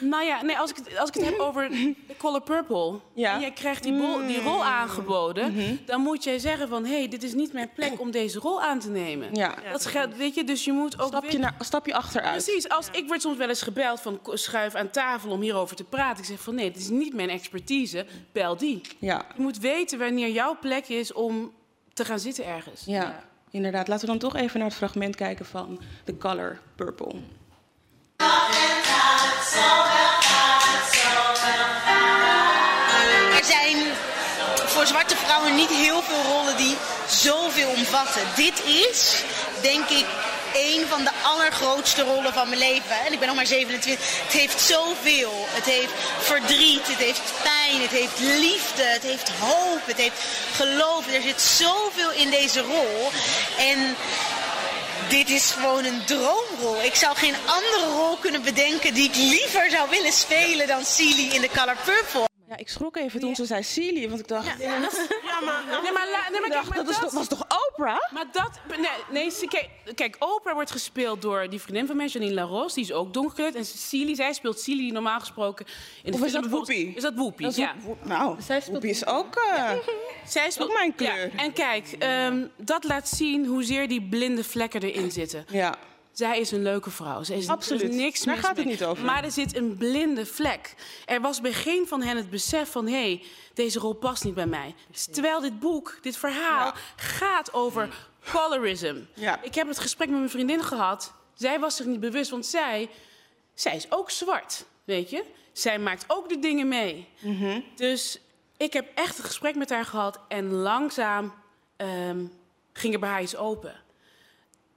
Nou ja, nee, als, ik het, als ik het heb over de Color Purple. En jij krijgt die, bol- die rol aangeboden. Dan moet jij zeggen van... hé, hey, dit is niet mijn plek om deze rol aan te nemen. Ja. Dat geldt, weet je, dus je moet ook... Stapje, naar, stapje achteruit. Precies, als, ik word soms wel eens gebeld van ko- schuif aan tafel om hierover te praten. Ik zeg van nee, dit is niet mijn expertise, bel die. Ja. Je moet weten wanneer jouw plek is om te gaan zitten ergens. Ja, inderdaad. Laten we dan toch even naar het fragment kijken van The Color Purple. Er zijn voor zwarte vrouwen niet heel veel rollen die zoveel omvatten. Dit is, denk ik, een van de allergrootste rollen van mijn leven. En ik ben nog maar 27. Het heeft zoveel. Het heeft verdriet, het heeft pijn, het heeft liefde, het heeft hoop, het heeft geloof. Er zit zoveel in deze rol. En dit is gewoon een droomrol. Ik zou geen andere rol kunnen bedenken die ik liever zou willen spelen dan Celie in The Color Purple. Ja, ik schrok even toen ze zei Celie, want ik dacht... Ja, maar, nee, maar, la- nee, maar, kijk, maar dat is toch- was toch Oprah? Maar dat, nee, nee zie- kijk, kijk, Oprah wordt gespeeld door die vriendin van mij, Janine Laros, die is ook donkerkleurd. En Celie, zij speelt die normaal gesproken in de Of is dat Whoopi? Is dat is ja. Nou, Whoopi is ook... eh, Zij speelt ook mijn kleur. Ja, en kijk, ehm, dat laat zien hoezeer die blinde vlekken erin zitten. Ja. Zij is een leuke vrouw. Zij is, Absoluut. Er is niks Daar gaat het mee. niet over. Maar er zit een blinde vlek. Er was bij geen van hen het besef van... hé, hey, deze rol past niet bij mij. Terwijl dit boek, dit verhaal, gaat over colorism. Ik heb het gesprek met mijn vriendin gehad. Zij was zich niet bewust, want zij, zij is ook zwart, weet je. Zij maakt ook de dingen mee. Mhm. Dus ik heb echt een gesprek met haar gehad... en langzaam ehm, ging er bij haar iets open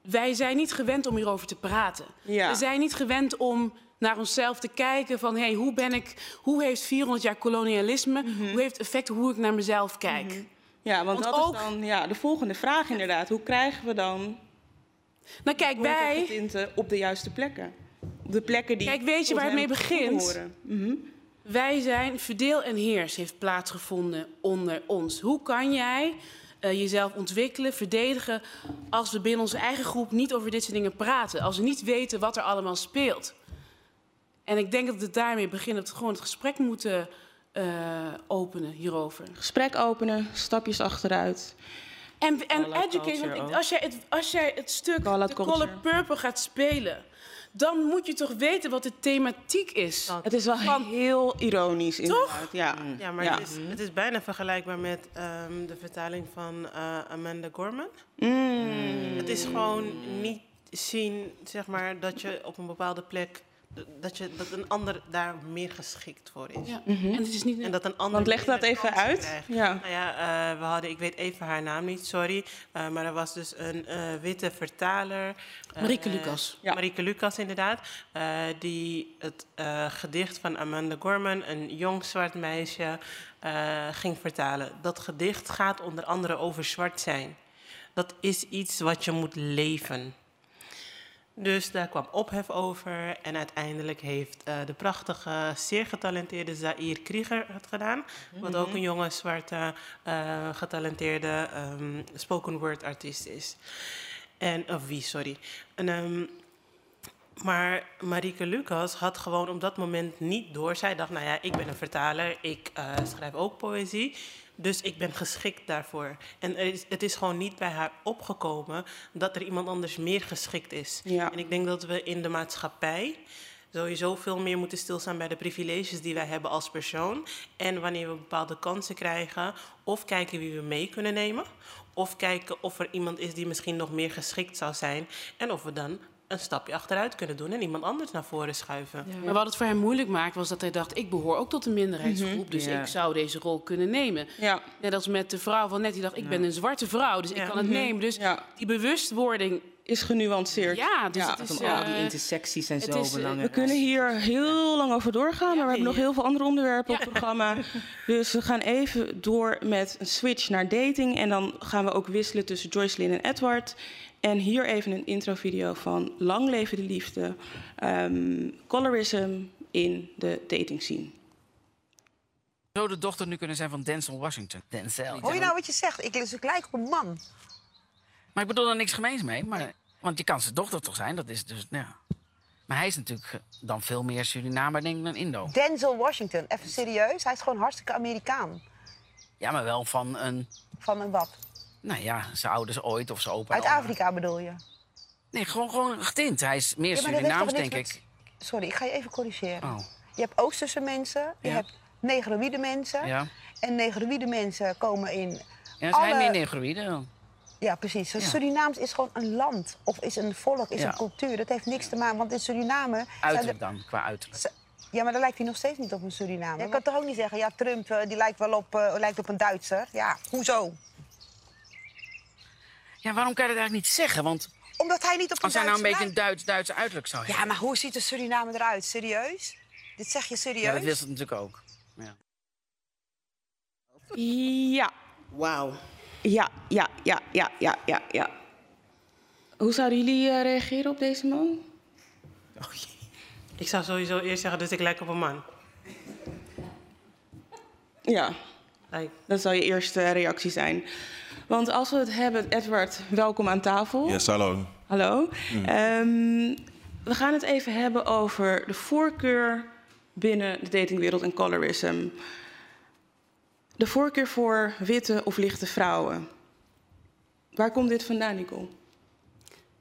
wij zijn niet gewend om hierover te praten. Ja. We zijn niet gewend om naar onszelf te kijken van... Hey, hoe, ben ik, hoe heeft 400 jaar kolonialisme... hoe heeft effect hoe ik naar mezelf kijk? Mhm. Ja, want, Want dat ook- is dan ja, de volgende vraag inderdaad. Hoe krijgen we dan Nou kijk, wij... tinten op de juiste plekken? Op de plekken die Kijk, weet je waar het mee begint? Mhm. Wij zijn, verdeel en heers heeft plaatsgevonden onder ons. Hoe kan jij eh, jezelf ontwikkelen, verdedigen... als we binnen onze eigen groep niet over dit soort dingen praten? Als we niet weten wat er allemaal speelt? En ik denk dat het daarmee begint, dat we gewoon het gesprek moeten eh, openen hierover. Gesprek openen, stapjes achteruit. En, en educate, want als jij het, als jij het stuk The culture. Color Purple gaat spelen... dan moet je toch weten wat de thematiek is. Het is wel heel ironisch inderdaad. Ja, Ja, maar Het, is, het is bijna vergelijkbaar met ehm, de vertaling van eh, Amanda Gorman. Mm. Het is gewoon niet zien, zeg maar, dat je op een bepaalde plek... Dat, je, dat een ander daar meer geschikt voor is. Ja. Mhm. En het is niet... En dat een ander Want leg dat even uit. krijgt. Ja. Nou ja, eh, we hadden, ik weet even haar naam niet, sorry. eh, maar er was dus een eh, witte vertaler. Marieke Lucas. Ja. Marieke Lucas, inderdaad. eh, die het eh, gedicht van Amanda Gorman, een jong zwart meisje, eh, ging vertalen. Dat gedicht gaat onder andere over zwart zijn. Dat is iets wat je moet leven. Dus daar kwam ophef over en uiteindelijk heeft eh, de prachtige, zeer getalenteerde Zaire Krieger het gedaan. Wat ook Mhm. een jonge, zwarte, eh, getalenteerde ehm, spoken word artiest is. En, of wie, sorry. En, ehm, Maar Marieke Lucas had gewoon op dat moment niet door. Zij dacht, nou ja, ik ben een vertaler, ik eh, schrijf ook poëzie. Dus ik ben geschikt daarvoor. En is, het is gewoon niet bij haar opgekomen dat er iemand anders meer geschikt is. Ja. En ik denk dat we in de maatschappij sowieso veel meer moeten stilstaan bij de privileges die wij hebben als persoon. En wanneer we bepaalde kansen krijgen, of kijken wie we mee kunnen nemen. Of kijken of er iemand is die misschien nog meer geschikt zou zijn. En of we dan een stapje achteruit kunnen doen en iemand anders naar voren schuiven. Maar wat het voor hem moeilijk maakt, was dat hij dacht... ik behoor ook tot een minderheidsgroep, Mhm. dus Ja. ik zou deze rol kunnen nemen. Ja. Net als met de vrouw van net, die dacht... ik ben een zwarte vrouw, dus ik kan het Mhm. nemen. Dus die bewustwording... Is genuanceerd. Ja, dus Ja. het is... Al die eh, intersecties en het zo is, eh, belangrijk. We kunnen hier heel lang over doorgaan, maar we hebben nog heel veel andere onderwerpen op het programma. [LAUGHS] Dus we gaan even door met een switch naar dating. En dan gaan we ook wisselen tussen Joycelyn en Edward. En hier even een introvideo van Lang leven de liefde. ehm, colorism in de dating scene. Zou de dochter nu kunnen zijn van Denzel Washington? Denzel. Hoor je nou wat je zegt? Ik, dus ik lijk op een man. Maar ik bedoel er niks gemeens mee. Maar, want je kan zijn dochter toch zijn? Dat is dus, nou ja. Maar hij is natuurlijk eh, dan veel meer Surinamer denk ik, dan Indo. Denzel Washington, even serieus. Hij is gewoon hartstikke Amerikaan. Ja, maar wel van een... Van een wat? Nou ja, zijn ouders ooit of zijn opa. Uit. Afrika bedoel je? Nee, gewoon, gewoon getint. Hij is meer Ja, Surinaams, denk ik. Sorry, ik ga je even corrigeren. Oh. Je hebt Oosterse mensen, je Ja. hebt negroïde mensen. Ja. En negroïde mensen komen in Ja, alle... hij meer negroïde dan? Ja, precies. Dus Ja. Surinaams is gewoon een land. Of is een volk, is Ja. een cultuur. Dat heeft niks te maken, want in Suriname... zijn Uiterlijk er- dan, qua uiterlijk. Ja, maar dan lijkt hij nog steeds niet op een Surinamer. Je kan toch ook niet zeggen, ja, Trump eh, die lijkt wel op, eh, lijkt op een Duitser. Ja, hoezo? Ja, waarom kan je dat eigenlijk niet zeggen? Want Omdat hij niet op een als hij nou een beetje een Duits, Duitse uiterlijk zou hebben. Ja, maar hoe ziet een Surinamer eruit? Serieus? Dit zeg je serieus? Ja, dat wist het natuurlijk ook. Ja. Ja. Wauw. Ja, ja, ja, ja, ja, ja, ja. Hoe zouden jullie eh, reageren op deze man? Ik zou sowieso eerst zeggen, dus ik lijk op een man. Ja, dat zou je eerste reactie zijn. Want als we het hebben, Edward, welkom aan tafel. Yes, hallo. Hallo. Mm. Ehm, we gaan het even hebben over de voorkeur binnen de datingwereld en colorism. De voorkeur voor witte of lichte vrouwen. Waar komt dit vandaan, Nicole?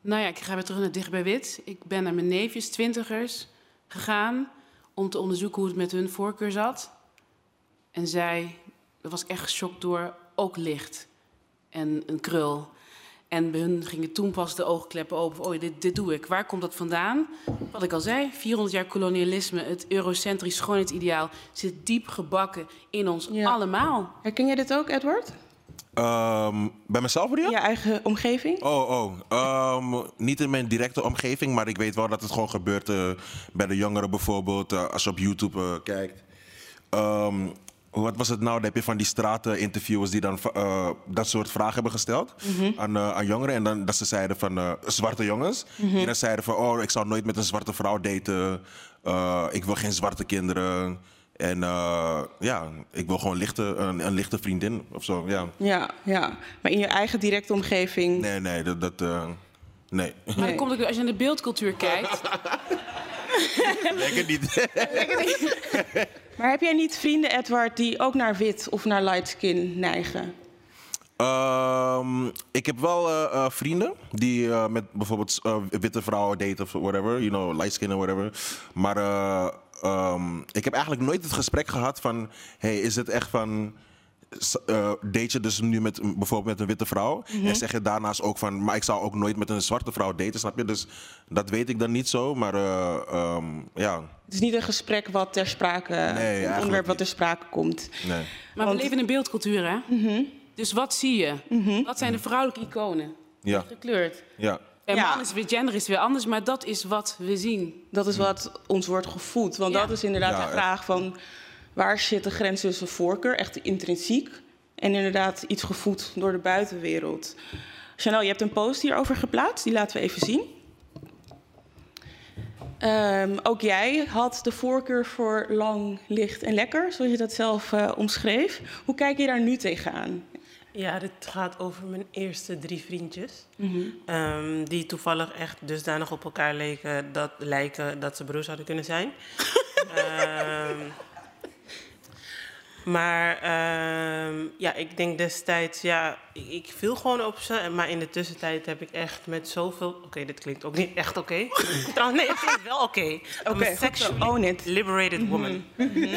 Nou ja, ik ga weer terug naar dicht bij wit. Ik ben naar mijn neefjes, twintigers, gegaan om te onderzoeken hoe het met hun voorkeur zat. En zij, daar was ik echt geschokt door, ook licht en een krul. En bij hun gingen toen pas de oogkleppen open. Oh, dit, dit doe ik. Waar komt dat vandaan? Wat ik al zei, 400 jaar kolonialisme, het eurocentrisch schoonheidsideaal zit diep gebakken in ons allemaal. Herken jij dit ook, Edward? Ehm, bij mezelf bedoel je? Je eigen omgeving? Oh, oh. Ehm, niet in mijn directe omgeving, maar ik weet wel dat het gewoon gebeurt eh, bij de jongeren bijvoorbeeld. eh, als je op YouTube eh, kijkt. Ehm, wat was het nou? Dan heb je van die strateninterviewers die dan eh, dat soort vragen hebben gesteld Mhm. aan, eh, aan jongeren. En dan dat ze zeiden van eh, zwarte jongens. Mhm. Die dan zeiden van, oh, ik zou nooit met een zwarte vrouw daten. Eh, ik wil geen zwarte kinderen. En eh, ja, ik wil gewoon lichte, een, een lichte vriendin of zo. Ja. Ja, ja. Maar in je eigen directe omgeving. Nee, nee, dat. dat eh, nee. Maar dan komt ook, als je naar de beeldcultuur kijkt... [LAUGHS] [LAUGHS] Lekker niet. [LAUGHS] Maar heb jij niet vrienden, Edward, die ook naar wit of naar light skin neigen? Ehm, ik heb wel eh, eh, vrienden die eh, met bijvoorbeeld eh, witte vrouwen daten of whatever, you know, light skin of whatever. Maar eh, ehm, ik heb eigenlijk nooit het gesprek gehad van, hey, is het echt van, eh, date je dus nu met een- bijvoorbeeld met een witte vrouw Mhm. en zeg je daarnaast ook van, maar ik zou ook nooit met een zwarte vrouw daten, snap je? Dus dat weet ik dan niet zo, maar eh, ehm, ja, Het is niet een gesprek wat ter sprake, een eigenlijk onderwerp wat ter sprake komt. nee. Maar we leven in een beeldcultuur, hè? Mhm. Dus wat zie je? Wat zijn de vrouwelijke iconen? Ja, Gekleurd. ja. En Ja. man is weer, gender is weer anders, maar dat is wat we zien. Dat is wat ons wordt gevoed. Want Ja. dat is inderdaad Ja, de vraag van... waar zit de grens tussen voorkeur, echt intrinsiek... en inderdaad iets gevoed door de buitenwereld. Chanel, je hebt een post hierover geplaatst. Die laten we even zien. Ehm, ook jij had de voorkeur voor lang, licht en lekker, zoals je dat zelf eh, omschreef. Hoe kijk je daar nu tegenaan? Ja, dit gaat over mijn eerste drie vriendjes. Mhm. Ehm, die toevallig echt dusdanig op elkaar leken dat, lijken dat ze broers zouden kunnen zijn. [LAUGHS] Ehm, maar ehm, ja, ik denk destijds, ja, ik, ik viel gewoon op ze. Maar in de tussentijd heb ik echt met zoveel... Oké, dit klinkt ook niet echt oké. [LAUGHS] Trouwens, nee, het klinkt wel oké. Goed zo. sexually liberated woman.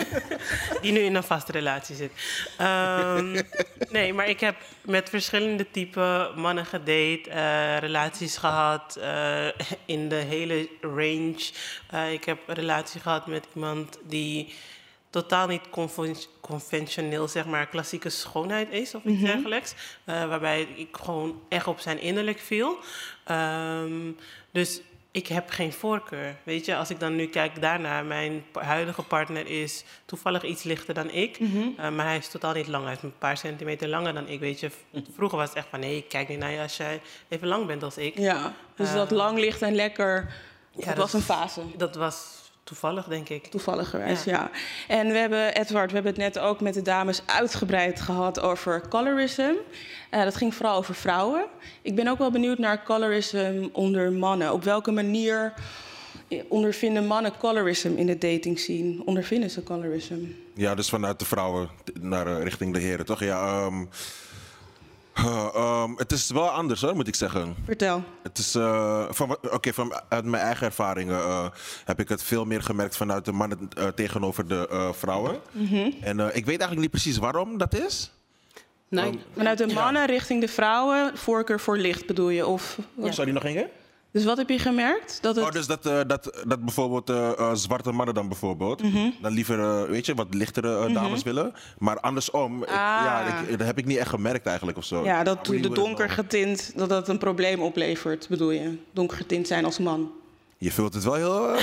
[LAUGHS] Die nu in een vaste relatie zit. Ehm, nee, maar ik heb met verschillende type mannen gedate, eh, relaties gehad eh, in de hele range. Eh, ik heb een relatie gehad met iemand die totaal niet conven- conventioneel, zeg maar, klassieke schoonheid is of iets Mhm. dergelijks. Eh, waarbij ik gewoon echt op zijn innerlijk viel. Ehm, dus ik heb geen voorkeur. Weet je, als ik dan nu kijk daarna, mijn huidige partner is toevallig iets lichter dan ik. Mhm. Eh, maar hij is totaal niet lang. Hij is een paar centimeter langer dan ik. Weet je, vroeger was het echt van nee, ik kijk niet naar je als jij even lang bent als ik. Ja, dus dat Eh, lang licht en lekker, dat dat- was een fase. Dat was toevallig, denk ik. Toevallig geweest, Ja. ja. En we hebben, Edward, we hebben het net ook met de dames uitgebreid gehad over colorism. Eh, dat ging vooral over vrouwen. Ik ben ook wel benieuwd naar colorism onder mannen. Op welke manier ondervinden mannen colorism in de dating scene? Ondervinden ze colorism? Ja, dus vanuit de vrouwen naar eh, richting de heren, toch? Ja, ehm, ehm, het is wel anders hoor, moet ik zeggen. Vertel. Het is, eh, van, oké, van uit mijn eigen ervaringen eh, heb ik het veel meer gemerkt vanuit de mannen eh, tegenover de eh, vrouwen. Mhm. En eh, ik weet eigenlijk niet precies waarom dat is. Nee. Vanuit de mannen richting de vrouwen, voorkeur voor licht bedoel je? Of, Zou die nog ingaan? Dus wat heb je gemerkt? Dat het... Oh, dus dat, eh, dat, dat bijvoorbeeld eh, eh, zwarte mannen dan bijvoorbeeld, Mhm. dan liever, weet je, wat lichtere eh, dames willen. Maar andersom, ik- Ah. ja, ik- dat heb ik niet echt gemerkt eigenlijk of zo. Ja, dat de donker getint, dat dat een probleem oplevert, bedoel je? Donker getint zijn als man. Je vult het wel heel...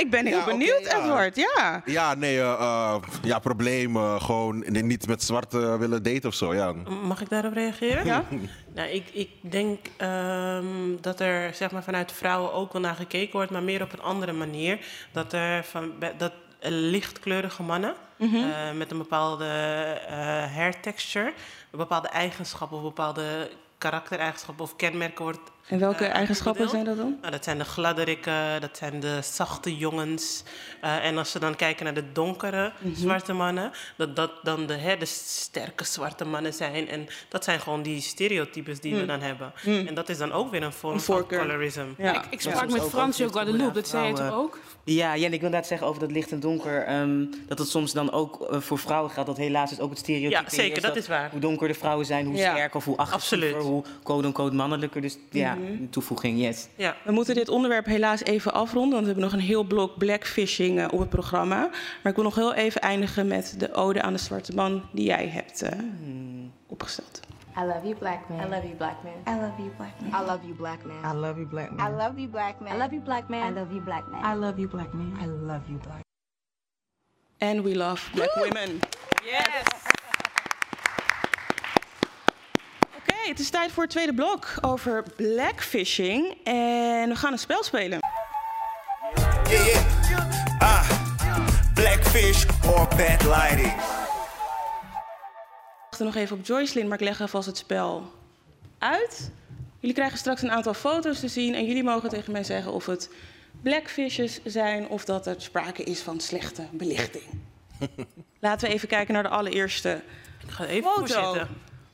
ik ben heel Ja, benieuwd, ja. Edward. Ja. Ja, nee, eh, eh, ja, probleem. gewoon niet met zwart willen daten of zo. Ja. Mag ik daarop reageren? Ja. [LAUGHS] Nou, ik, ik denk ehm, dat er zeg maar, vanuit vrouwen ook wel naar gekeken wordt, maar meer op een andere manier. Dat er van, dat lichtkleurige mannen Mhm. eh, met een bepaalde eh hair texture, een bepaalde eigenschappen of bepaalde karaktereigenschappen of kenmerken wordt. En welke eh, eigenschappen zijn dat dan? Nou, dat zijn de gladderikken, dat zijn de zachte jongens. Eh, en als ze dan kijken naar de donkere Mhm. zwarte mannen, dat dat dan de, hè, de sterke zwarte mannen zijn. En dat zijn gewoon die stereotypes die we Mm. dan hebben. Mm. En dat is dan ook weer een vorm van colorism. Ja. Ik, ik sprak met Francio Guadeloupe, dat zei je toch ook? Ja, ja, en ik wil inderdaad zeggen over dat licht en donker. ehm, dat het soms dan ook eh, voor vrouwen geldt. Dat helaas is ook het stereotype Ja, zeker, is dat is waar. Hoe donker de vrouwen zijn, hoe Ja. sterker of hoe agressiever, Absoluut. hoe quote-unquote mannelijker. Dus ja, Mhm. Een toevoeging, yes. Ja. We moeten dit onderwerp helaas even afronden, want we hebben nog een heel blok blackfishing eh, op het programma. Maar ik wil nog heel even eindigen met de ode aan de zwarte man die jij hebt eh, opgesteld. I love you, black man. I love you, black man. I love you, black man. I love you, black man. I love you, black man. I love you, black man. I love you, black man. I love you, black man. I love you, black man. I love you, black And we love black women. Yes! Oké, het is tijd voor het tweede blok over blackfishing. En we gaan een spel spelen. Yeah, yeah. Ah, blackfish or bad lighting. Ik wacht nog even op Joycelyn, maar ik leg alvast het spel uit. Jullie krijgen straks een aantal foto's te zien en jullie mogen tegen mij zeggen of het blackfishes zijn of dat er sprake is van slechte belichting. [LAUGHS] Laten we even kijken naar de allereerste Ik ga even foto. voorzitten.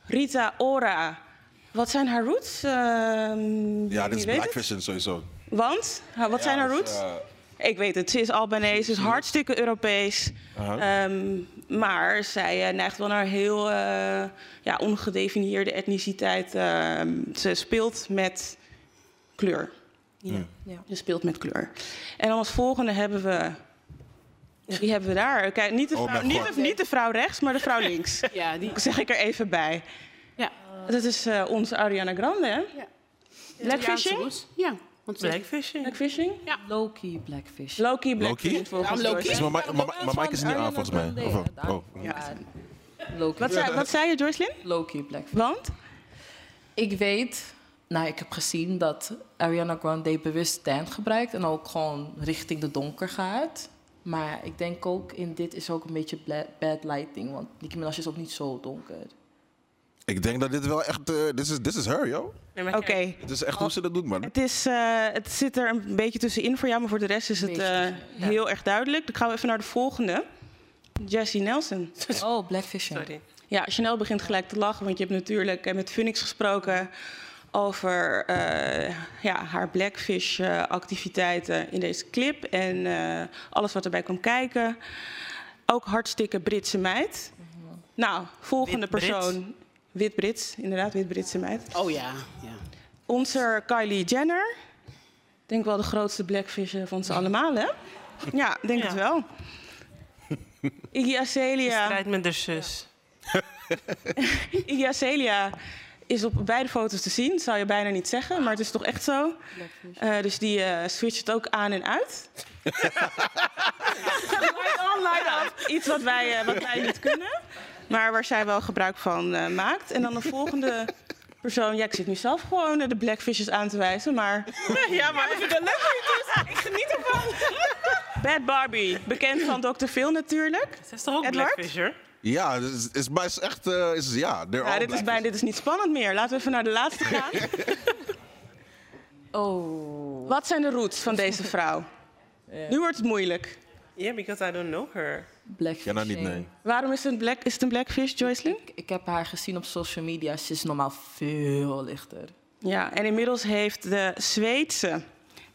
Rita Ora. Wat zijn haar roots? Ehm, Ja, dit is blackfishing sowieso. Want? Ha, Wat zijn haar dus, roots? eh, Ik weet het, ze is Albanese, ze is hartstikke Europees. Aha. Ehm, maar zij eh, neigt wel naar heel eh, ja, ongedefinieerde etniciteit. Ehm, ze speelt met kleur. Ja. Ja. Ze speelt met kleur. En dan als volgende hebben we... Wie hebben we daar? Kijk, niet de Oh vrouw, niet, de, niet de vrouw rechts, maar de vrouw links. Ja, die... zeg ik er even bij. Ja. Dat is eh, onze Ariana Grande, hè? Blackfishing? Ja. Want Blackfishing. Blackfishing? Ja. Low-key blackfish. Low-key Low-key? blackfishing Ja, low-key. Joyce. Dus mijn mic- mijn- mijn mic is niet aan volgens mij. Of, oh. Low-key. Wat zei, wat zei je, Joycelyn? Low-key blackfish. Want? Ik weet, nou, ik heb gezien dat Ariana Grande bewust stand gebruikt en ook gewoon richting de donker gaat. Maar ik denk ook in dit is ook een beetje bad lighting, want Nicki Minaj is ook niet zo donker. Ik denk dat dit wel echt... eh, Dit is, this is her, yo. Oké. Het is echt hoe ze dat doet, man. Het, is, eh, het zit er een beetje tussenin voor jou, maar voor de rest is het eh, heel erg duidelijk. Dan gaan we even naar de volgende. Jessie Nelson. [LAUGHS] Oh, Blackfishing. Sorry. Ja, Chanel begint gelijk te lachen, want je hebt natuurlijk eh, met Phoenix gesproken over eh, ja, haar Blackfish-activiteiten in deze clip en eh, alles wat erbij kwam kijken. Ook hartstikke Britse meid. Nou, volgende persoon. Wit-Brits, inderdaad, wit-Britse meid. Oh ja, ja. Onze Kylie Jenner. Denk wel de grootste blackfish van ze allemaal, hè? Ja, denk het wel. [LAUGHS] Iggy Azalea. Strijd met de zus. [LAUGHS] Iggy Azalea is op beide foto's te zien. Zou je bijna niet zeggen, maar het is toch echt zo. Eh, dus die eh switcht ook aan en uit. [LAUGHS] light on, light off. Iets wat wij, eh, wat wij niet kunnen, maar waar zij wel gebruik van eh, maakt. En dan de volgende [LAUGHS] persoon. Ja, ik zit nu zelf gewoon eh, de blackfishes aan te wijzen, maar... [LAUGHS] Ja, maar ik vind het leuk doet. Ik geniet ervan. [LAUGHS] Bad Barbie, bekend van Dr. Phil natuurlijk. Ze is toch ook Edward? Blackfisher? Ja, het is, is, is echt... eh, is, ja, Ja, dit is, bijna, dit is niet spannend meer. Laten we even naar de laatste gaan. Oh. Wat zijn de roots van deze vrouw? Nu wordt het moeilijk. Yeah, because I don't know her. Blackfish. Ja, nou niet, nee. Waarom is het een, black, is het een blackfish, Joycelyn? Ik, ik heb haar gezien op social media. Ze is normaal veel lichter. Ja, en inmiddels heeft de Zweedse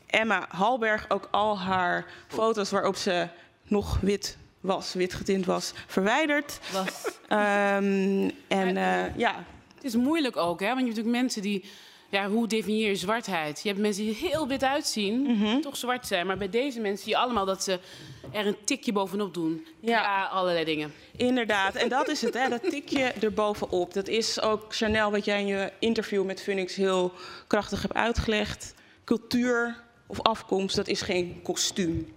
Emma Halberg ook al haar foto's waarop ze nog wit was, wit getint was, verwijderd. Was. Ehm, en eh, ja, Het is moeilijk ook, hè? Want je hebt natuurlijk mensen die... Ja, hoe definieer je zwartheid? Je hebt mensen die heel wit uitzien, Mhm. toch zwart zijn. Maar bij deze mensen zie je allemaal dat ze er een tikje bovenop doen. Ja, allerlei dingen. Inderdaad, en dat is het, hè, dat tikje erbovenop. Dat is ook, Chanel, wat jij in je interview met Phoenix heel krachtig hebt uitgelegd. Cultuur of afkomst, dat is geen kostuum.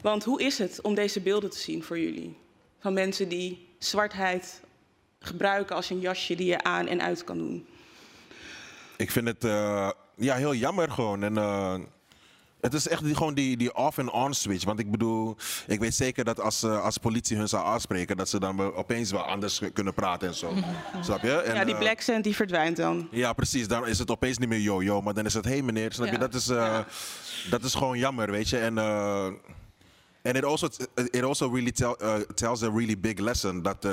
Want hoe is het om deze beelden te zien voor jullie? Van mensen die zwartheid gebruiken als een jasje die je aan en uit kan doen. Ik vind het eh, ja, heel jammer gewoon. En, eh, het is echt die, gewoon die, die off- en on-switch. Want ik bedoel, ik weet zeker dat als, eh, als politie hun zou aanspreken... dat ze dan opeens wel anders kunnen praten en zo. Snap je? En, ja, die black cent die verdwijnt dan. Ja, precies. Dan is het opeens niet meer yo-yo, maar dan is het hey meneer. Snap je? Dat is, dat is gewoon jammer, weet je. En and it also it also really tell, tells a really big lesson that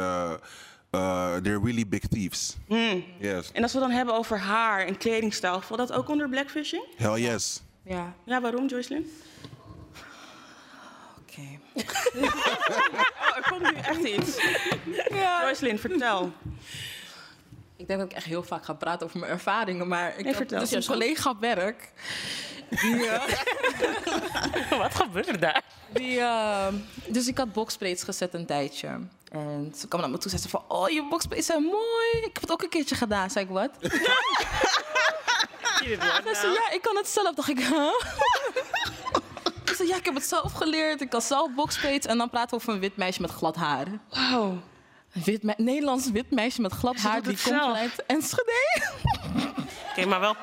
uh, uh, they're really big thieves. Hmm. Yes. En als we dan hebben over haar en kledingstijl, valt dat ook onder blackfishing? Hell yes. Ja. Ja, waarom, Joycelyn? Oké. [LAUGHS] oh, er komt nu echt iets. Joycelyn, vertel. Ik denk dat ik echt heel vaak ga praten over mijn ervaringen, maar ik Nee, heb vertel. dus Ja, een collega op werk. Die, eh, [LAUGHS] Wat gebeurt er daar? die, eh, dus ik had boxbraids gezet een tijdje. En ze kwam naar me toe en zei ze van, oh, je boxbraids zijn mooi. Ik heb het ook een keertje gedaan. Zei ik, wat? Zei ze, ja, ik kan het zelf. Dacht ik, huh? Ik zei, ja, ik heb het zelf geleerd. Ik kan zelf boxbraids. En dan praten we over een wit meisje met glad haar. Wauw. Een wit me- Nederlands wit meisje met glad Ze haar. Die komt vanuit Enschede. Oké, maar wel...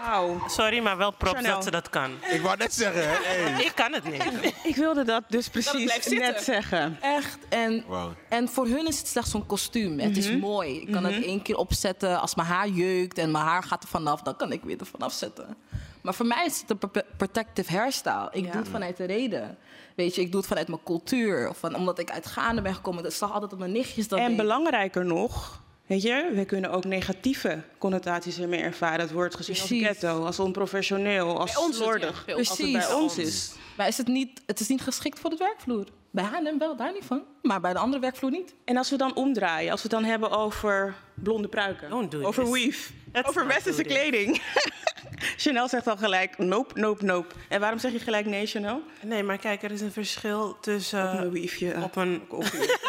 Sorry, maar wel props Chanel. dat ze dat kan. Ik wou net zeggen, hè. [LAUGHS] Hey. Ik kan het niet. Ik wilde dat dus precies zitten. net zeggen. Echt. En, en voor hun is het slechts zo'n kostuum. Het is Mhm. mooi. Ik kan het Mhm. één keer opzetten. Als mijn haar jeukt en mijn haar gaat er vanaf, dan kan ik weer er vanaf zetten. Maar voor mij is het een pro- protective hairstyle. Ik Ja. doe het vanuit de reden. Weet je, ik doe het vanuit mijn cultuur. Of van, omdat ik uit Gaande ben gekomen. Dat zag altijd op mijn nichtjes dat En deed. belangrijker nog, weet je, we kunnen ook negatieve connotaties ermee ervaren. Het wordt gezien Precies. als ghetto, als onprofessioneel, als slordig. Als het bij ons is. Maar is het, niet, het is niet geschikt voor de werkvloer. Bij H&M wel, daar niet van. Maar bij de andere werkvloer niet. En als we dan omdraaien, als we het dan hebben over blonde pruiken, Don't do over this. weave, over westerse kleding. [LAUGHS] Chanel zegt al gelijk, nope, nope, nope. En waarom zeg je gelijk nee, Chanel? Nee, maar kijk, er is een verschil tussen... Op een weaveje. Op een... Hij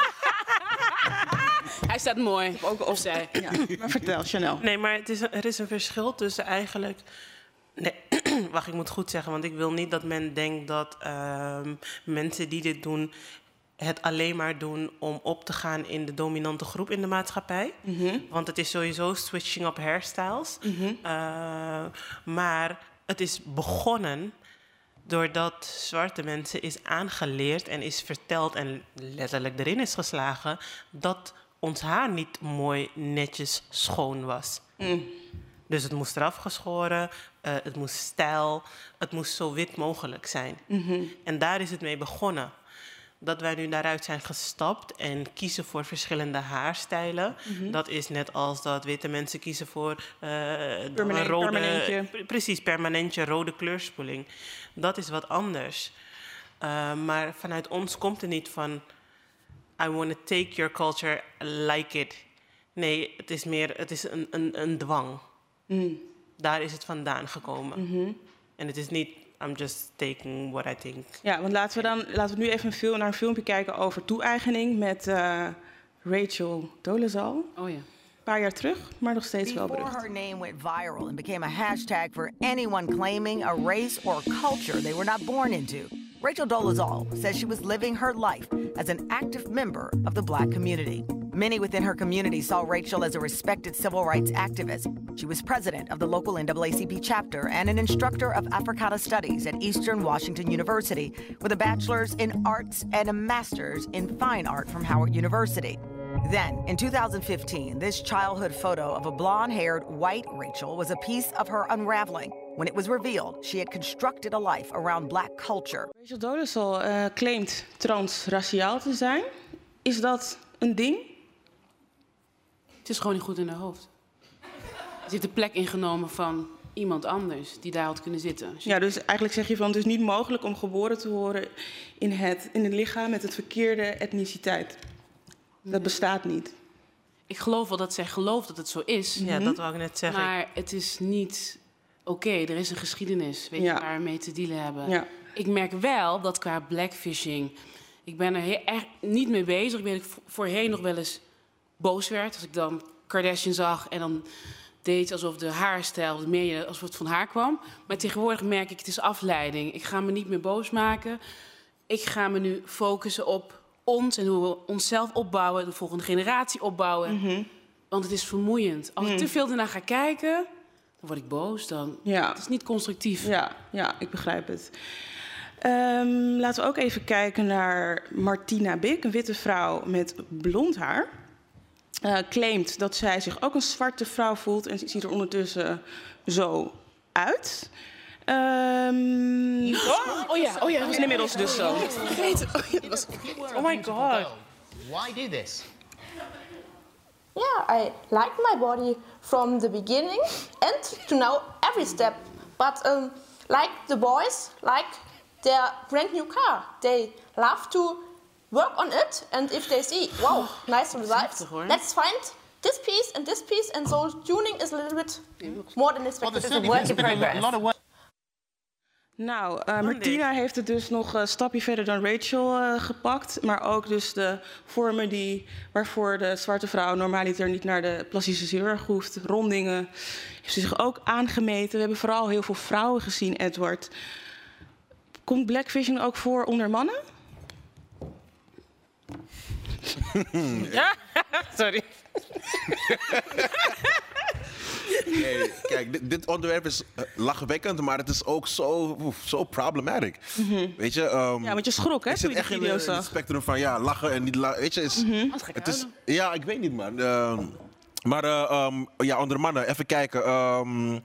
staat mooi. Ook Of zij. Ja, [LAUGHS] maar vertel, Chanel. Nee, maar het is, er is een verschil tussen eigenlijk. Nee, [CLEARS THROAT] wacht, ik moet goed zeggen, want ik wil niet dat men denkt dat ehm, mensen die dit doen het alleen maar doen om op te gaan in de dominante groep in de maatschappij. Want het is sowieso switching up hairstyles. Eh, maar het is begonnen doordat zwarte mensen is aangeleerd en is verteld en letterlijk erin is geslagen dat ons haar niet mooi, netjes, schoon was. Dus het moest eraf geschoren, eh, het moest stijl, het moest zo wit mogelijk zijn. Mhm. En daar is het mee begonnen. Dat wij nu daaruit zijn gestapt en kiezen voor verschillende haarstijlen. Mhm. Dat is net als dat witte mensen kiezen voor Permanent- een rode... permanentje. pre- Precies, permanentje rode kleurspoeling. Dat is wat anders. Eh, maar vanuit ons komt er niet van... I want to take your culture, like it. Nee, het is meer het is een, een, een dwang. Mm. Daar is het vandaan gekomen. Mhm. En het is niet, I'm just taking what I think. Ja, want laten we dan laten we nu even een film, naar een filmpje kijken over toe-eigening met eh, Rachel Dolezal. Oh ja. Een paar jaar terug, maar nog steeds wel Before berucht. her name went viral and became a hashtag for anyone claiming a race or culture they were not born into, Rachel Dolezal says she was living her life as an active member of the black community. Many within her community saw Rachel as a respected civil rights activist. She was president of the local NAACP chapter and an instructor of Africana Studies at Eastern Washington University with a bachelor's in arts and a master's in fine art from Howard University. Then, in 2015, this childhood photo of a blonde haired white Rachel was a piece of her unraveling when it was revealed she had constructed a life around black culture. Rachel Dolezal eh claimt transraciaal te zijn. Is dat een ding? Het is gewoon niet goed in haar hoofd. Er zit de plek ingenomen van iemand anders die daar had kunnen zitten. Ja, dus eigenlijk zeg je van het is niet mogelijk om geboren te worden in het, in het lichaam met het verkeerde etniciteit. Dat bestaat niet. Ik geloof wel dat zij gelooft dat het zo is. Ja, dat wou ik net zeggen. Maar het is niet oké. Er is een geschiedenis weet je, waar we mee te dealen hebben. Ja. Ik merk wel dat qua blackfishing... Ik ben er heel, echt niet mee bezig. Ik weet dat ik vo- voorheen nog wel eens boos werd. Als ik dan Kardashian zag en dan deed alsof de haarstijl meer alsof het van haar kwam. Maar tegenwoordig merk ik, het is afleiding. Ik ga me niet meer boos maken. Ik ga me nu focussen op ons en hoe we onszelf opbouwen, de volgende generatie opbouwen. Want het is vermoeiend. Als ik Mm. te veel ernaar ga kijken, dan word ik boos. Dan, Ja. Het is niet constructief. Ja, ja ik begrijp het. Ehm, laten we ook even kijken naar Martina Bik, een witte vrouw met blond haar. Eh, claimt dat zij zich ook een zwarte vrouw voelt en ziet er ondertussen zo uit. Ehm, oh yeah, oh ja. En inmiddels dus zo. Oh my god. Why do this? Yeah, I like my body from the beginning and to now every step. But um, like the boys, like their brand new car, they love to work on it. And if they see, wow, nice results, let's find this piece and this piece. And so tuning is a little bit more than expected. It's a work in progress. Nou, eh, Martina heeft het dus nog een stapje verder dan Rachel eh, gepakt. Maar ook dus de vormen die, waarvoor de zwarte vrouw normaliter niet naar de plastische chirurg hoeft. Rondingen heeft ze zich ook aangemeten. We hebben vooral heel veel vrouwen gezien, Edward. Komt blackfishing ook voor onder mannen? [LAUGHS] Ja, [LAUGHS] sorry. [LAUGHS] Kijk, dit, dit onderwerp is eh, lachwekkend, maar het is ook zo, oef, zo problematic. Weet je? ehm, Ja, want je schrok, hè, Ik zit echt in, in het spectrum van ja, lachen en niet lachen. Weet je, is, Mhm. het is, ja, ik weet niet, man. Ehm, maar eh, ehm, ja, onder mannen, even kijken. ehm,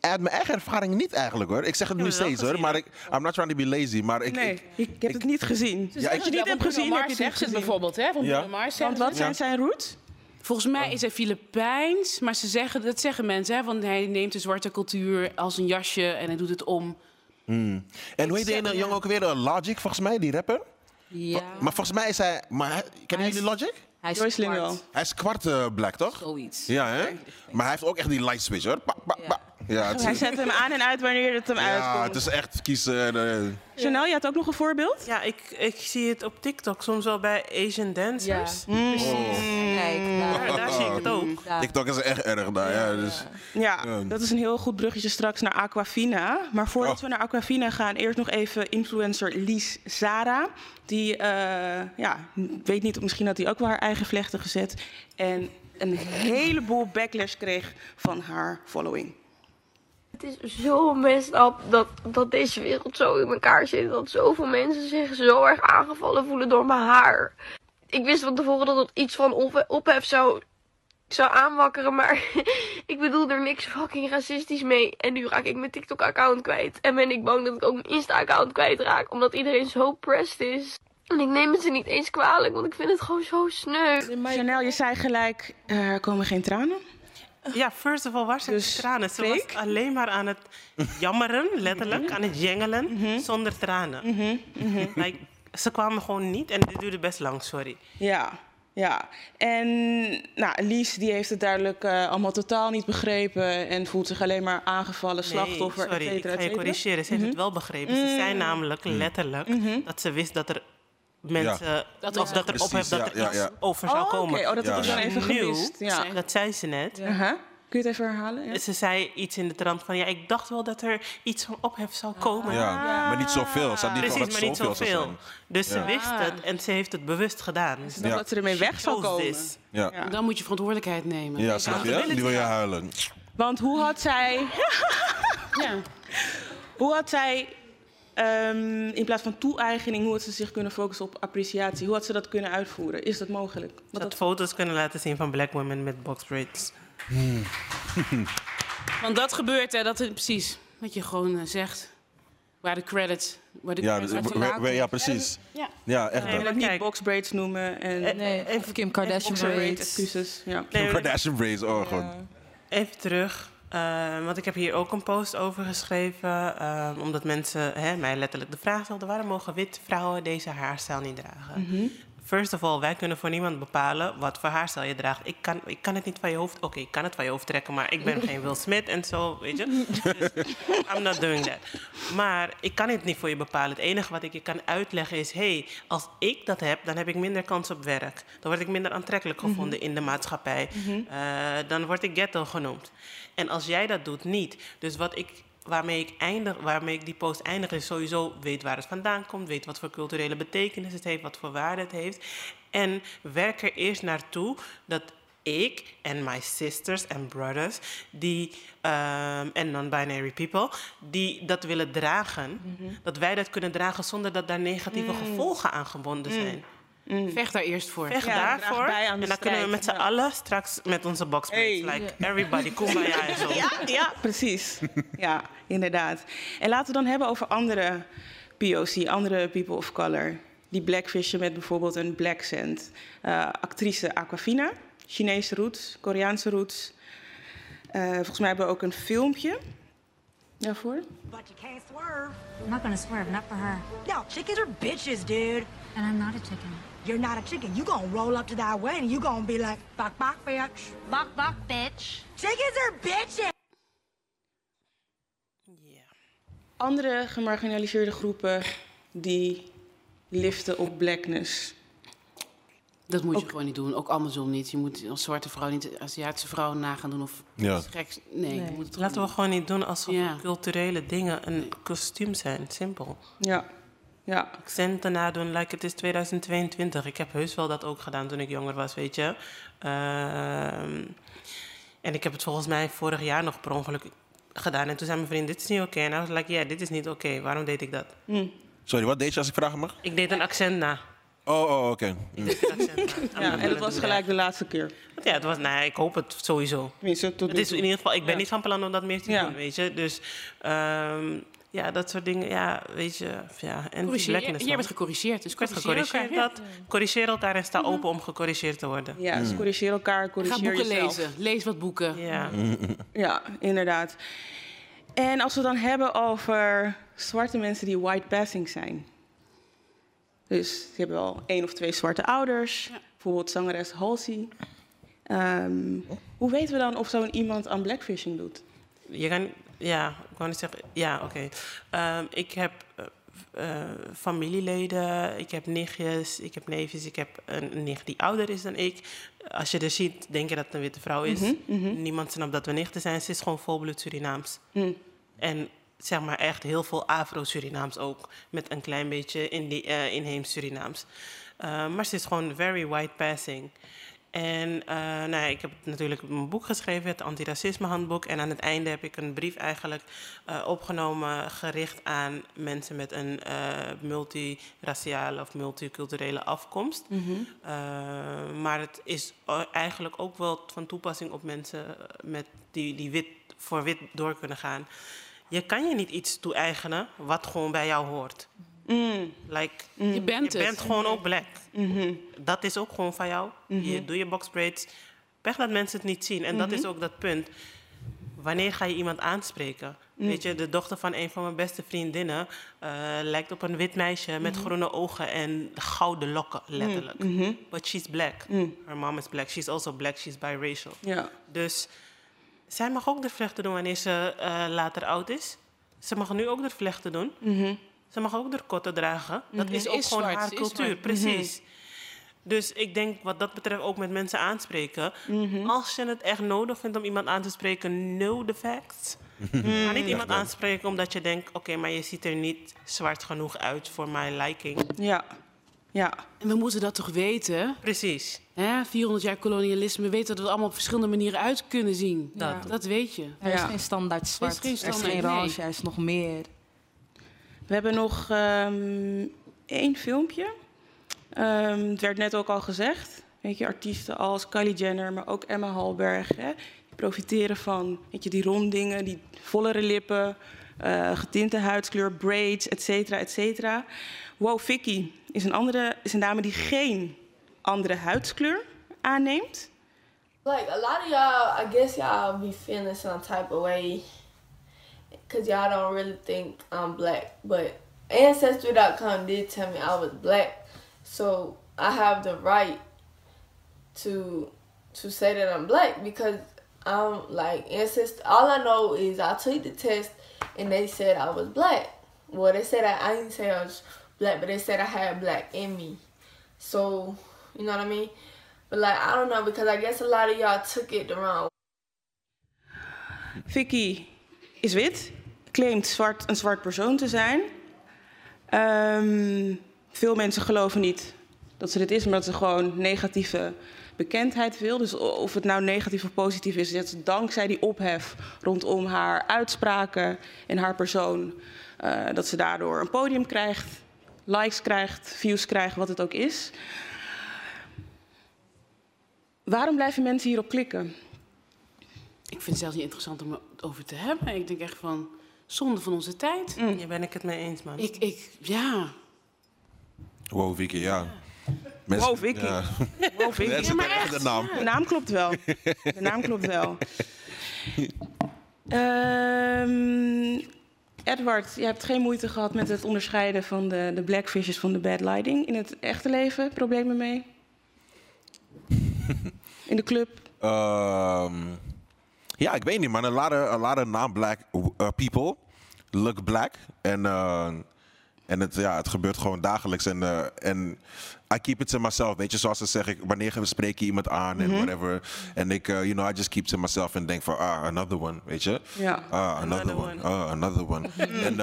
uit mijn eigen ervaring niet eigenlijk hoor. Ik zeg het nu steeds hoor, maar ik, I'm not trying to be lazy, maar ik... nee, ik, ik, heb het niet gezien. Ja, Als je het niet hebt gezien, heb je het niet zegt het gezien. bijvoorbeeld, hè? Van Ja. Mars Want wat zijn zijn roots? Volgens mij is hij Filipijns, maar ze zeggen, dat zeggen mensen, hè? Want hij neemt de zwarte cultuur als een jasje en hij doet het om. Hmm. En hoe heet die ene jongen ook weer? Eh, Logic, volgens mij, die rapper. Ja. Maar volgens mij is hij... Maar hij- kennen jullie Logic? Hij is Joyce. Hij is kwart eh, black, toch? Zoiets. Ja, hè? Maar hij heeft ook echt die light switch, hoor. Pa, pa, pa. Ja, het, Hij zet hem aan en uit wanneer het hem ja, uitkomt. het is echt kiezen. en, eh, Chanel, je had ook nog een voorbeeld? Ja, ik, ik zie het op TikTok soms wel bij Asian dancers. Mm. Kijk, daar, Ja, daar zie ik het ook. TikTok is echt erg daar, ja. Dus, Ja, Ja. dat is een heel goed bruggetje straks naar Aquafina. Maar voordat Oh. we naar Aquafina gaan, eerst nog even influencer Lies Zara. Die, eh, ja, weet niet, misschien had hij ook wel haar eigen vlechten gezet. En een heleboel backlash kreeg van haar following. Het is zo messed dat, dat deze wereld zo in elkaar zit. Dat zoveel mensen zich zo erg aangevallen voelen door mijn haar. ik wist van tevoren dat het iets van op- ophef zou, zou aanwakkeren. Maar [LAUGHS] ik bedoel er niks fucking racistisch mee. En nu raak ik mijn TikTok-account kwijt. En ben ik bang dat ik ook mijn Insta-account kwijtraak. Omdat iedereen zo pressed is. En ik neem het ze niet eens kwalijk, want ik vind het gewoon zo sneu. Chanel, je zei gelijk, er komen geen tranen. Ja, first of all, waar zijn de tranen? Ze was alleen maar aan het jammeren, letterlijk, aan het jengelen, zonder tranen. Like, ze kwamen gewoon niet en dit duurde best lang, sorry. Ja, ja. En nou, Lies die heeft het duidelijk eh, allemaal totaal niet begrepen en voelt zich alleen maar aangevallen, slachtoffer, Nee, sorry, et cetera, ik ga je corrigeren. Ze heeft het Mhm. wel begrepen. Ze zei Mm. namelijk letterlijk dat ze wist dat er mensen... Dat Dat, er dat er Precies, ophef dat ja, er ja, iets ja. over zou Oh, oké. komen. Oh, dat heb ik dan even gemist, ja. Dat zei ze net. Aha. Kun je het even herhalen? Ja. Ze zei iets in de trant van... Ja, ik dacht wel dat er iets van ophef zou komen. Ja, maar niet zoveel. Ze had niet Precies, maar niet zoveel zou. Dus ze Ja. wist het en ze heeft het bewust gedaan. Ze dacht Ja. dat ze ermee weg zou komen. Ja. Dan moet je verantwoordelijkheid nemen. Ja, snap je? Nu wil je huilen. Want hoe had zij... ja. [LAUGHS] Hoe had zij, ehm, in plaats van toe-eigening, hoe had ze zich kunnen focussen op appreciatie? Hoe had ze dat kunnen uitvoeren? Is dat mogelijk? Had dat, foto's kunnen laten zien van black women met box braids. [LAUGHS] Want dat gebeurt, hè, dat is precies wat je gewoon eh, zegt. Waar de credits, waar de Ja, credits dus- we- we- ja, precies. Ja. Ja, echt nee, dat. niet box braids noemen. En, Nee, of Kim Kardashian braids, excuses. Ja. Nee, Kardashian braids, oh god. Even terug, eh, want ik heb hier ook een post over geschreven. eh, omdat mensen hè, mij letterlijk de vraag stelden: waarom mogen witte vrouwen deze haarstijl niet dragen? Mhm. First of all, wij kunnen voor niemand bepalen wat voor haarstijl je draagt. Ik kan, ik kan het niet van je hoofd. Oké, ik kan het van je hoofd trekken, maar ik ben geen Will Smith en zo, weet je. [LAUGHS] Dus I'm not doing that. Maar ik kan het niet voor je bepalen. Het enige wat ik je kan uitleggen is: hey, als ik dat heb, dan heb ik minder kans op werk. Dan word ik minder aantrekkelijk gevonden in de maatschappij. Eh, dan word ik ghetto genoemd. En als jij dat doet, niet. Dus wat ik waarmee ik, eindig, waarmee ik die post eindig is sowieso weet waar het vandaan komt, weet wat voor culturele betekenis het heeft, wat voor waarde het heeft. En werk er eerst naartoe dat ik en my sisters en brothers die ehm, en non-binary people die dat willen dragen, dat wij dat kunnen dragen zonder dat daar negatieve Mm. gevolgen aan gebonden Mm. Zijn. Vecht daar eerst voor. Vecht Ja, daarvoor. bij aan de en dan kunnen we met z'n allen straks met onze box Hey. like everybody, kumbaya [LAUGHS] en zo. Ja, ja, precies. [LAUGHS] Ja, inderdaad. En laten we dan hebben over andere POC, andere people of color. Die blackfishen met bijvoorbeeld een black scent. Eh, actrice Aquafina, Chinese roots, Koreaanse roots. Eh, volgens mij hebben we ook een filmpje daarvoor. But you can't swerve. I'm not gonna swerve, not for her. No, chickens are bitches, dude. And I'm not a chicken. You're not a chicken. You gonna roll up to that way and you gonna be like, bok bok, bitch. Bok bok, bitch. Chickens are bitches. Andere gemarginaliseerde groepen die liften op blackness. Dat moet je gewoon niet doen. Ook Amazon niet. Je moet als zwarte vrouw niet Aziatische vrouwen na gaan doen of Ja. iets geks. Nee, je moet het Laten we gewoon niet doen alsof Ja. culturele dingen een kostuum zijn. Simpel. Ja. Ja. Accenten nadoen, like het is 2022. Ik heb heus wel dat ook gedaan toen ik jonger was, weet je. Ehm, en ik heb het volgens mij vorig jaar nog per ongeluk gedaan. En toen zei mijn vriend, dit is niet oké. En hij was like, ja, dit is niet oké. Waarom deed ik dat? Sorry, wat deed je als ik vragen mag? Ik deed een accent na. Oh, oh oké. Mm. [LAUGHS] Ja, en dat was gelijk de laatste keer. Ja, het was, nou, ja, ik hoop het sowieso. Tenminste, tot Het is in ieder geval, ik ben Ja. niet van plan om dat meer te Ja. doen, weet je. Dus ehm, ja, dat soort dingen, ja, weet je. Ja, en Corrigeer- dan. bent gecorrigeerd, dus corrigeer gecorrigeerd. elkaar, Dat, corrigeer elkaar en sta open om gecorrigeerd te worden. Ja, dus corrigeer elkaar, Ga corrigeer boeken jezelf. lezen. Lees wat boeken. Ja. [LAUGHS] Ja, inderdaad. En als we het dan hebben over zwarte mensen die white passing zijn. Dus ze hebben wel één of twee zwarte ouders. Bijvoorbeeld zangeres Halsey. Ehm, hoe weten we dan of zo'n iemand aan blackfishing doet? Je kan, ja, ik wou niet zeggen, ja, oké. Ehm, ik heb eh, eh, familieleden, ik heb nichtjes, ik heb neefjes, ik heb een nicht die ouder is dan ik. Als je er ziet, denk je dat het een witte vrouw is. Mhm, mhm. Niemand snapt dat we nichten zijn. Ze is gewoon volbloed Surinaams. Hm. En zeg maar echt heel veel Afro-Surinaams ook. Met een klein beetje in die, eh, inheems Surinaams. Eh, maar ze is gewoon very white passing. En eh, nou ja, ik heb natuurlijk mijn boek geschreven, het antiracisme handboek. En aan het einde heb ik een brief eigenlijk opgenomen gericht aan mensen met een multiraciale of multiculturele afkomst. Mhm. Maar het is eigenlijk ook wel van toepassing op mensen met die, die wit, voor wit door kunnen gaan. Je kan je niet iets toe-eigenen wat gewoon bij jou hoort. Like, Je bent je het. bent gewoon ook black. Mhm. Dat is ook gewoon van jou. Je doet je boxbraids. Pech dat mensen het niet zien. En dat Mhm. is ook dat punt. Wanneer ga je iemand aanspreken? Mm. Weet je, de dochter van een van mijn beste vriendinnen eh, lijkt op een wit meisje met groene ogen en gouden lokken, letterlijk. But she's black. Mm. Her mom is black. She's also black. She's biracial. Ja. Dus zij mag ook de vlechten doen wanneer ze eh, later oud is. Ze mag nu ook de vlechten doen. Mhm. Ze mag ook de kotten dragen. Dat Mhm. is ook is gewoon zwart, haar cultuur. zwart. Precies. Dus ik denk wat dat betreft ook met mensen aanspreken. Mhm. Als je het echt nodig vindt om iemand aan te spreken, know the facts. Ga niet iemand aanspreken omdat je denkt, oké, maar je ziet er niet zwart genoeg uit voor mijn liking. Ja. Ja. En we moeten dat toch weten? Precies. Hè? 400 jaar kolonialisme. We weten dat we er allemaal op verschillende manieren uit kunnen zien. Dat. Dat weet je. Er is Ja. geen standaard zwart. Er is geen Er is standaard, geen nee. range, er is nog meer. We hebben nog ehm, één filmpje. Ehm, het werd net ook al gezegd. Weet je, artiesten als Kylie Jenner, maar ook Emma Hallberg. Hè, die profiteren van weet je, die rondingen, die vollere lippen, eh, getinte huidskleur, braids, et cetera, et cetera. Wow, Vicky is een, andere, is een dame die geen andere huidskleur aanneemt. Like a lot of y'all, I guess y'all be feeling some type of way because y'all don't really think I'm black. But Ancestry.com did tell me I was black, so I have the right to to say that I'm black because I'm like ancestor. All I know is I took the test and they said I was black. Well, they said I, I didn't say I was black, but they said I had black in me. So you know what I mean. But like I don't know because I guess a lot of y'all took it the wrong Vicky is wit, claimt zwart, een zwart persoon te zijn. Ehm, veel mensen geloven niet dat ze dit is, maar dat ze gewoon negatieve bekendheid wil. Dus of het nou negatief of positief is, dat ze dankzij die ophef rondom haar uitspraken en haar persoon, eh, dat ze daardoor een podium krijgt, likes krijgt, views krijgt, wat het ook is. Waarom blijven mensen hierop klikken? Ik vind het zelfs niet interessant om het over te hebben. Ik denk echt van, zonde van onze tijd. Hier ben ik het mee eens, man. Ik, ik, ja. Wow, Vicky, ja. Wow, Vicky. Ja. Wow, Vicky. [LAUGHS] Mensen Ja, maar echt, de naam. De naam klopt wel. De naam klopt wel. [LAUGHS] Ehm, Edward, je hebt geen moeite gehad met het onderscheiden van de, de blackfishes van de bad lighting. In het echte leven problemen mee? [LAUGHS] In de club? Ehm, ja, ik weet niet, man. A lot of, a lot of non-black uh, people look black. En, eh, en het, ja, het gebeurt gewoon dagelijks. En, eh, en I keep it to myself. Weet je, zoals ze zeggen, ik- wanneer spreek je iemand aan en Mhm. whatever. En ik, eh, you know, I just keep it to myself en denk van, ah, another one, weet je. Ja. Ah, another, one. Ah, another one. en,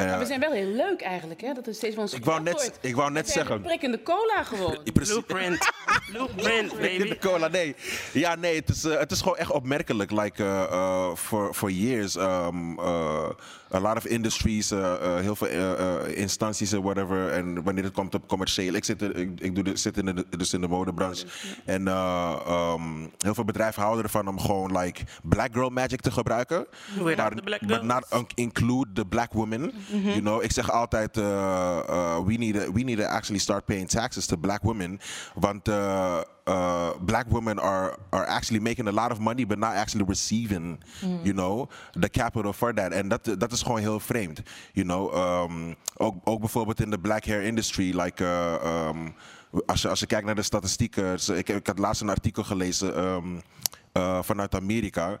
eh, eh, Maar we zijn wel heel leuk eigenlijk, hè? Dat is steeds van ons Ik wou net- wordt. ik wou net zeggen. prikkende cola gewoon. [LAUGHS] Blueprint. Blueprint, [LAUGHS] baby. De cola, nee. Ja, nee, het is, eh, het is gewoon echt opmerkelijk. Like, uh, uh, for, for years, um, uh, a lot of industries, uh, uh, heel veel uh, uh, instanties en whatever. En wanneer het komt op commercieel. Ik zit, ik, ik doe de, zit in de, dus in de modebranche. En uh, um, heel veel bedrijven houden ervan om gewoon like black girl magic te gebruiken. Maar, but not include the black Mhm. You know, ik zeg altijd, uh, uh, we, need to, we need to actually start paying taxes to black women. Want uh, uh, black women are, are actually making a lot of money, but not actually receiving, Mm. you know, the capital for that. En dat, dat is gewoon heel vreemd. You know, um, ook, ook bijvoorbeeld in de black hair industry, like... Um, als je, als je kijkt naar de statistieken, ze- ik, ik had laatst een artikel gelezen um, uh, vanuit Amerika,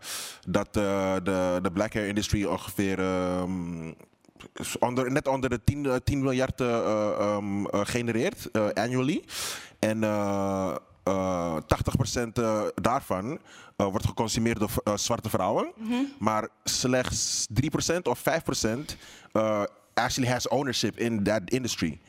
dat uh, de, de black hair industry ongeveer um, onder, net onder de 10, eh, 10 miljard uh, um, genereert annually. En uh, uh, 80% uh, daarvan uh, wordt geconsumeerd door zwarte vrouwen. Mhm. Maar slechts 3% of 5% uh, actually has ownership in that industry.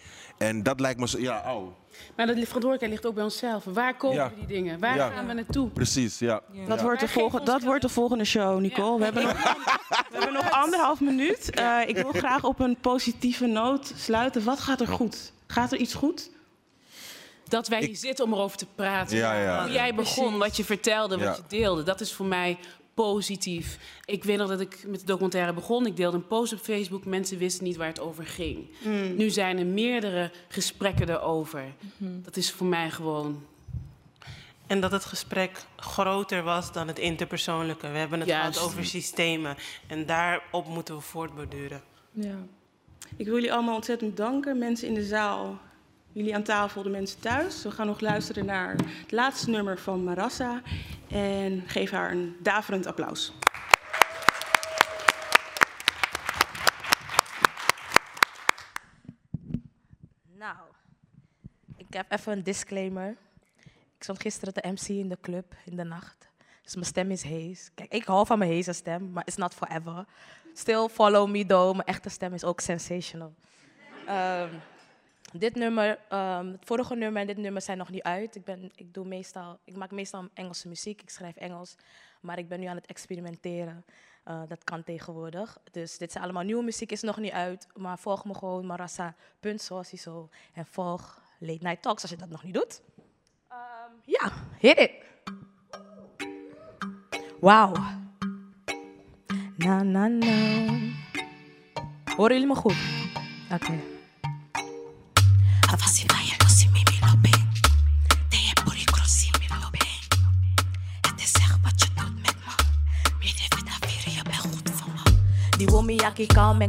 En dat lijkt me zo, ja, oh. Maar dat verantwoordelijkheid ligt ook bij onszelf. Waar Ja. we die dingen? Waar Ja. gaan we naartoe? Precies, ja. Dat, Ja. wordt de volgende, dat wordt de volgende show, Nicole. We, hebben nog, [LAUGHS] we hebben nog anderhalf minuut. Eh, ik wil graag op een positieve noot sluiten. Wat gaat er goed? Gaat er iets goed? Dat wij hier zitten om erover te praten. Ja, ja. Hoe jij begon, Precies. wat je vertelde, wat Ja. je deelde. Dat is voor mij positief. Ik weet nog dat ik met de documentaire begon. Ik deelde een post op Facebook. Mensen wisten niet waar het over ging. Mm. Nu zijn er meerdere gesprekken erover. Dat is voor mij gewoon... En dat het gesprek groter was dan het interpersoonlijke. We hebben het Juist. gehad over systemen. En daarop moeten we voortborduren. Ja. Ik wil jullie allemaal ontzettend danken. Mensen in de zaal, jullie aan tafel, de mensen thuis. We gaan nog luisteren naar het laatste nummer van Marassa. En geef haar een daverend applaus. Nou, ik heb even een disclaimer. Ik stond gisteren te MC in de club in de nacht. Dus mijn stem is hees. Kijk, ik hou van mijn heese stem, maar it's not forever. Still follow me though. Mijn echte stem is ook sensational. Ehm, dit nummer, ehm, het vorige nummer en dit nummer zijn nog niet uit. Ik, ben, ik, doe meestal, ik maak meestal Engelse muziek, ik schrijf Engels. Maar ik ben nu aan het experimenteren. Eh, dat kan tegenwoordig. Dus dit zijn allemaal nieuwe muziek, is nog niet uit. Maar volg me gewoon, marassa.soasiso. En volg Late Night Talks als je dat nog niet doet. Ehm, ja, hit it. Wauw. Na, na, na. Horen jullie me goed? Oké. The woman yaki calm.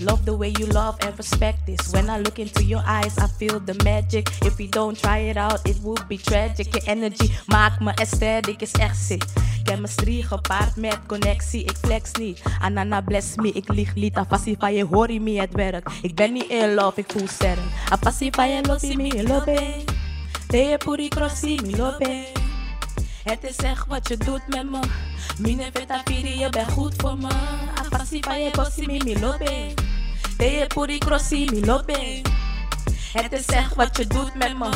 Love the way you love and respect this. When I look into your eyes, I feel the magic. If we don't try it out, it would be tragic. Je energy maakt me aesthetic, is echt sick. Chemistry gepaard met connectie, ik flex niet. Anana bless me, ik lieg niet. Afasi van je hoor me het werk. Ik ben niet in love, ik voel sterren. Afasi van je losi me lope. Te puri crossi me lope. Het is echt wat je doet met me. Mine veta je bent goed voor me. Afasi van je bossi mi mi lobe. Te puri crossi mi lobe. Het is echt wat je doet met me.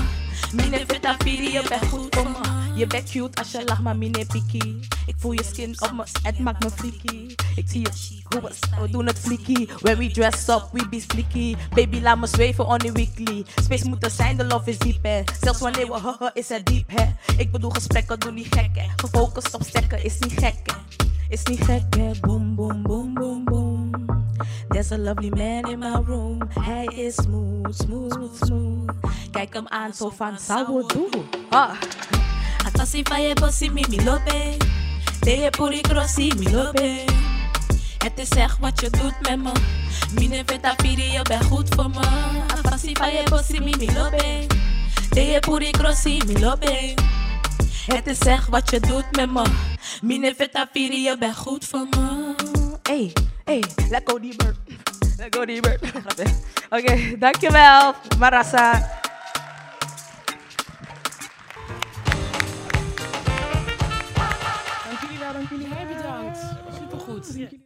Mine veta firi, je bent goed voor me. Je bent cute als je lacht, maar mine piki. Ik voel je skin op me, het maakt me freaky. Ik zie je, hoe we, we doen het flicky. When we dress up, we be slicky. Baby, laat me zweven on the weekly. Space moet er zijn, de love is diep hè. Zelfs wanneer we haha, is het diep hè. Ik bedoel gesprekken, doe niet gek hè. Gefocust op stekken, is niet gek hè. Is niet gek hè. Boom, boom, boom, boom, boom. There's a lovely man in my room. Hij is smooth, smooth, smooth. Kijk hem aan, zo van, zou doen? Ah. Atasi vaya kosi mimi lope. Deje puri krosi mi lope. Het is echt wat je doet met me. Mine firi, je bent goed voor me. Atasi vaya kosi mimi lope. Deje puri krosi mi lope. Het is echt wat je doet met me. Mine firi, je bent goed voor me. Hey, hey, let go die bird. Let go die bird. [LAUGHS] Oké, dankjewel, Marassa. yeah.